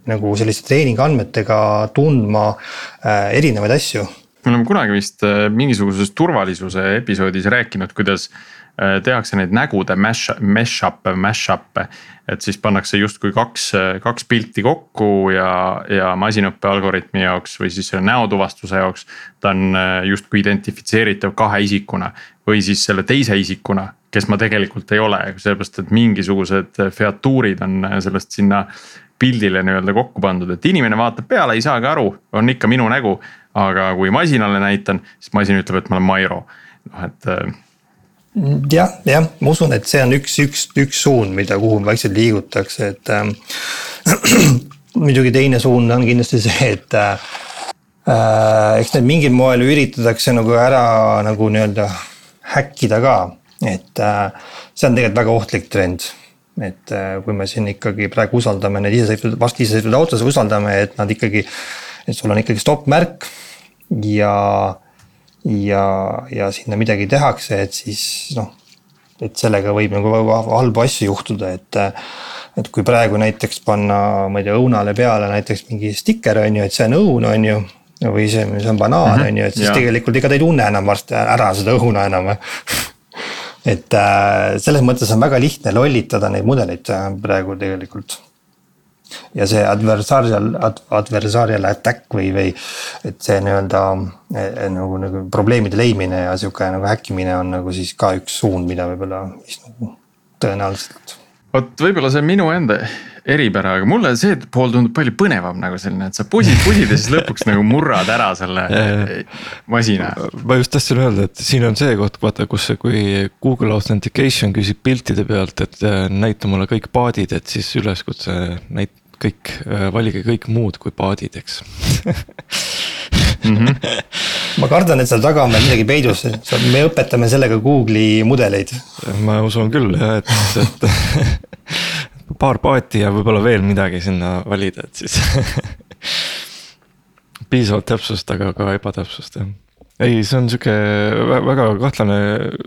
nagu selliste treeningandmetega tundma äh, erinevaid asju me oleme kunagi vist äh, mingisuguses turvalisuse episoodis rääkinud, kuidas tehakse neid nägude mash, mash-up'e, mash-up'e. et siis pannakse justkui kaks, kaks pilti kokku ja, ja masinõppe algoritmi jaoks või siis selle näotuvastuse jaoks. ta on justkui identifitseeritav kahe isikuna või siis selle teise isikuna, kes ma tegelikult ei ole, sellepärast et mingisugused featuurid on sellest sinna pildile nii-öelda kokku pandud, et inimene vaatab peale, ei saagi aru, on ikka minu nägu. aga kui masinale näitan, siis masin ütleb, et ma olen Mairo, noh et äh, jah, jah, ma usun, et see on üks, üks, üks suund, mida, kuhu vaikselt liigutakse, et äh,. muidugi teine suund on kindlasti see, et äh, äh eks need mingil moel üritatakse nagu ära nagu nii-öelda häkkida ka, et äh, see on tegelikult väga ohtlik trend et äh, kui me siin ikkagi praegu usaldame neid isesõitvaid, varsti isesõitvaid autosid usaldame, et nad ikkagi, et sul on ikkagi stopp märk ja, ja, ja sinna midagi tehakse, et siis noh. et sellega võib nagu halbu asju juhtuda, et, et kui praegu näiteks panna, ma ei tea, õunale peale näiteks mingi stikker on ju, et see on õun, on ju või see, see on banaan, mhm. on ju, et siis ja. tegelikult ega ta ei tunne enam varsti ära seda õuna enam et äh, selles mõttes on väga lihtne lollitada neid mudeleid äh, praegu tegelikult. Ja see adversarial ad,, adversarial attack või, või et see nii-öelda eh, nagu, nagu probleemide leidmine ja sihuke nagu häkkimine on nagu siis ka üks suund, mida võib-olla, mis nagu tõenäoliselt. vot võib-olla see on minu enda eripära, aga mulle see pool tundub palju põnevam nagu selline, et sa pusid, pusid ja siis lõpuks nagu murrad ära selle masina. ma just tahtsin öelda, et siin on see koht, vaata, kus, kui Google Authentication küsib piltide pealt, et äh, näita mulle kõik paadid, et siis üleskutse näit-, kõik, äh, valige kõik muud kui paadid, eks mm. -hmm. ma kardan, et seal taga on veel midagi peidus, me õpetame sellega Google'i mudeleid. ma usun küll jah, et, et paar paati ja võib-olla veel midagi sinna valida, et siis piisavalt täpsust, aga ka ebatäpsust jah. ei, see on sihuke väga kahtlane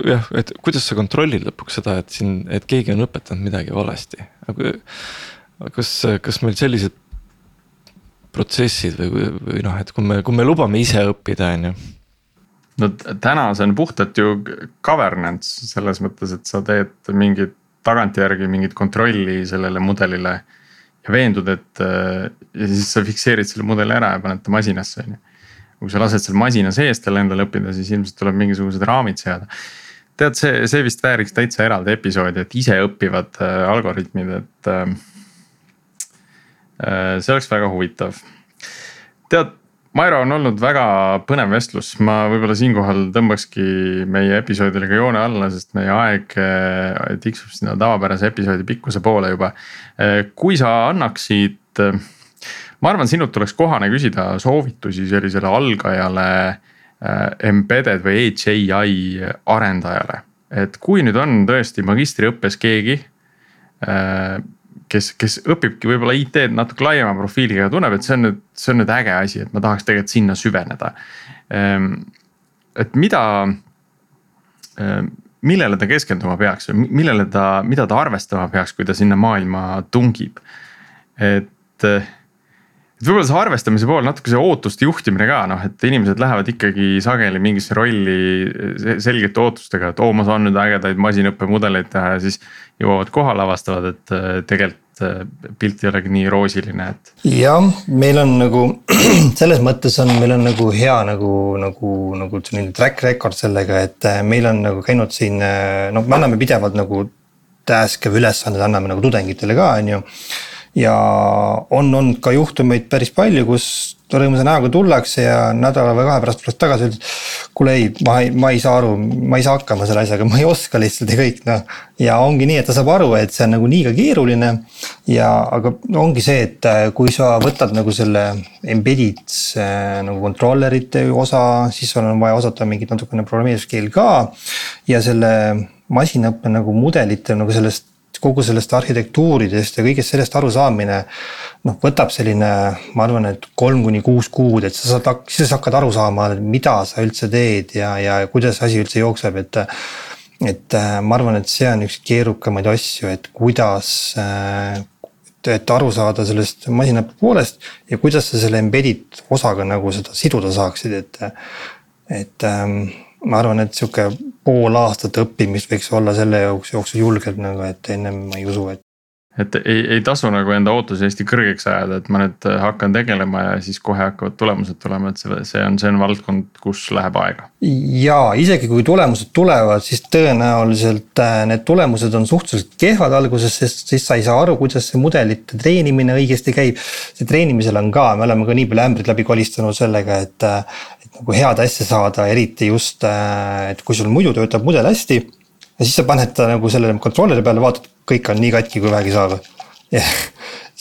jah, et kuidas sa kontrollid lõpuks seda, et siin, et keegi on õpetanud midagi valesti. Kas, kas meil sellised protsessid või, või noh, et kui me, kui me lubame ise õppida, on ju no täna see on puhtalt ju governance selles mõttes, et sa teed mingit tagantjärgi mingit kontrolli sellele mudelile. ja veendud, et ja siis sa fikseerid selle mudeli ära ja paned ta masinasse, on ju. kui sa lased seal masina sees tal endale õppida, siis ilmselt tuleb mingisugused raamid seada. tead, see, see vist vääriks täitsa eraldi episoodi, et iseõppivad äh, algoritmid, et äh,. See oleks väga huvitav. tead Mairo on olnud väga põnev vestlus, ma võib-olla siinkohal tõmbakski meie episoodile ka joone alla, sest meie aeg eh, tiksub sinna tavapärase episoodi pikkuse poole juba. Eh, kui sa annaksid, ma arvan, sinult oleks kohane küsida soovitusi sellisele algajale embedded või HAI arendajale. et kui nüüd on tõesti magistriõppes keegi kes, kes õpibki võib-olla IT-d natuke laiema profiiliga ja tunneb, et see on nüüd, see on nüüd äge asi, et ma tahaks tegelikult sinna süveneda. Ehm, et mida, ehm, millele ta keskenduma peaks või millele ta, mida ta arvestama peaks, kui ta sinna maailma tungib? et, et võib-olla see arvestamise pool, natuke see ootuste juhtimine ka noh, et inimesed lähevad ikkagi sageli mingisse rolli selgete ootustega, et oo, ma saan nüüd ägedaid masinõppemudeleid teha ja siis jõuavad kohale, avastavad, et äh, tegelikult äh, pilt ei olegi nii roosiline, et. jah, meil on nagu selles mõttes on, meil on nagu hea nagu, nagu, nagu selline track record sellega, et äh, meil on nagu käinud siin, no me anname pidevalt nagu task'e või ülesandeid anname nagu tudengitele ka, on ju ja on olnud ka juhtumeid päris palju, kus rõõmsa näoga tullakse ja nädala või kahe pärast tullakse tagasi, ütled. kuule ei, ma ei, ma ei saa aru, ma ei saa hakkama selle asjaga, ma ei oska lihtsalt ja kõik noh. ja ongi nii, et ta saab aru, et see on nagu liiga keeruline. ja, aga ongi see, et äh, kui sa võtad nagu selle embedded äh, nagu controller'ite osa, siis sul on vaja osata mingit natukene programmeerimiskeel ka. ja selle masinaõppe nagu mudelite nagu sellest kogu sellest arhitektuuridest ja kõigest sellest arusaamine. noh, võtab selline, ma arvan, et kolm kuni kuus kuud, et sa saad, siis hakkad aru saama, mida sa üldse teed ja, ja kuidas asi üldse jookseb, et. et äh, ma arvan, et see on üks keerukamaid asju, et kuidas, äh, et aru saada sellest masinaõppe poolest ja kuidas sa selle embedded osaga nagu seda siduda saaksid, et. et ähm, ma arvan, et sihuke pool aastat õppimist võiks olla selle jooksul julgelt nagu, et ennem ma ei usu, et et ei, ei tasu nagu enda ootusi hästi kõrgeks ajada, et ma nüüd hakkan tegelema ja siis kohe hakkavad tulemused tulema, et see, see on, see on valdkond, kus läheb aega. ja isegi kui tulemused tulevad, siis tõenäoliselt äh, need tulemused on suhteliselt kehvad alguses, sest siis sa ei saa aru, kuidas see mudelite treenimine õigesti käib. see treenimisel on ka, me oleme ka nii palju ämbreid läbi kolistanud sellega, et, äh, et nagu head asja saada, eriti just, äh, et kui sul muidu töötab mudel hästi ja siis sa paned ta nagu selle controller'i peale, vaatad, kõik on nii katki, kui vähegi saab.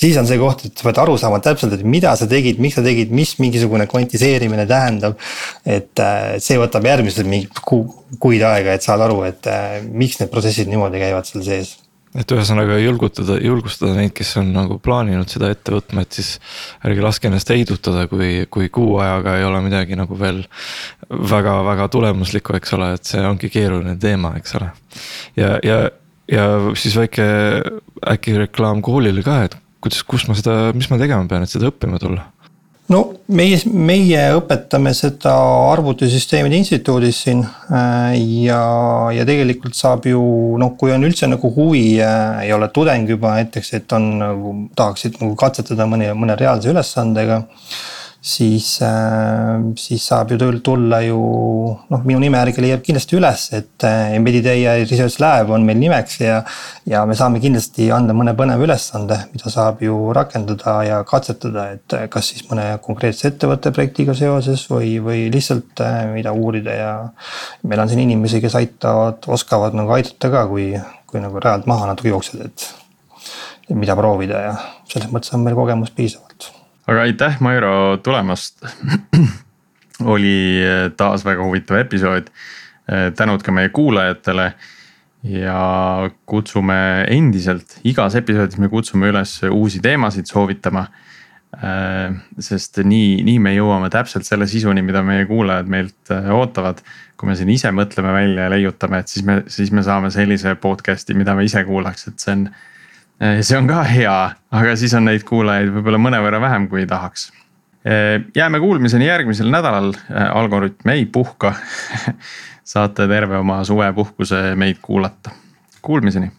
siis on see koht, et sa pead aru saama täpselt, et mida sa tegid, miks sa tegid, mis mingisugune kvantiseerimine tähendab. et äh, see võtab järgmised mingi kuu, kuid aega, et saada aru, et äh, miks need protsessid niimoodi käivad seal sees et ühesõnaga julgutada, julgustada neid, kes on nagu plaaninud seda ette võtma, et siis ärge laske ennast heidutada, kui, kui kuu ajaga ei ole midagi nagu veel väga-väga tulemuslikku, eks ole, et see ongi keeruline teema, eks ole. ja, ja, ja siis väike äkki reklaam koolile ka, et kuidas, kus ma seda, mis ma tegema pean, et seda õppima tulla no meie, meie õpetame seda arvutisüsteemide instituudis siin äh, ja, ja tegelikult saab ju noh, kui on üldse nagu huvi äh, ei ole tudeng juba näiteks, et on nagu tahaksid nagu katsetada mõne, mõne reaalse ülesandega siis, äh, siis saab ju tööl tulla ju noh, minu nime järgi leiab kindlasti üles, et äh, Embedded AI Research Lab on meil nimeks ja. ja me saame kindlasti anda mõne põneva ülesande, mida saab ju rakendada ja katsetada, et äh, kas siis mõne konkreetse ettevõtte projektiga seoses või, või lihtsalt mida uurida ja. meil on siin inimesi, kes aitavad, oskavad nagu aidata ka, kui, kui nagu rajalt maha natuke jooksed, et. mida proovida ja selles mõttes on meil kogemust piisavalt aga aitäh, Mairo tulemast oli eh, taas väga huvitav episood. Eh, tänud ka meie kuulajatele. ja kutsume endiselt, igas episoodis me kutsume üles uusi teemasid soovitama. Eh, sest nii, nii me jõuame täpselt selle sisuni, mida meie kuulajad meilt ootavad. kui me siin ise mõtleme välja ja leiutame, et siis me, siis me saame sellise podcast'i, mida me ise kuulaks, et see on see on ka hea, aga siis on neid kuulajaid võib-olla mõnevõrra vähem, kui tahaks. Eh, jääme kuulmiseni järgmisel nädalal, eh, Algorütm ei puhka. Saate terve oma suvepuhkuse meid kuulata, kuulmiseni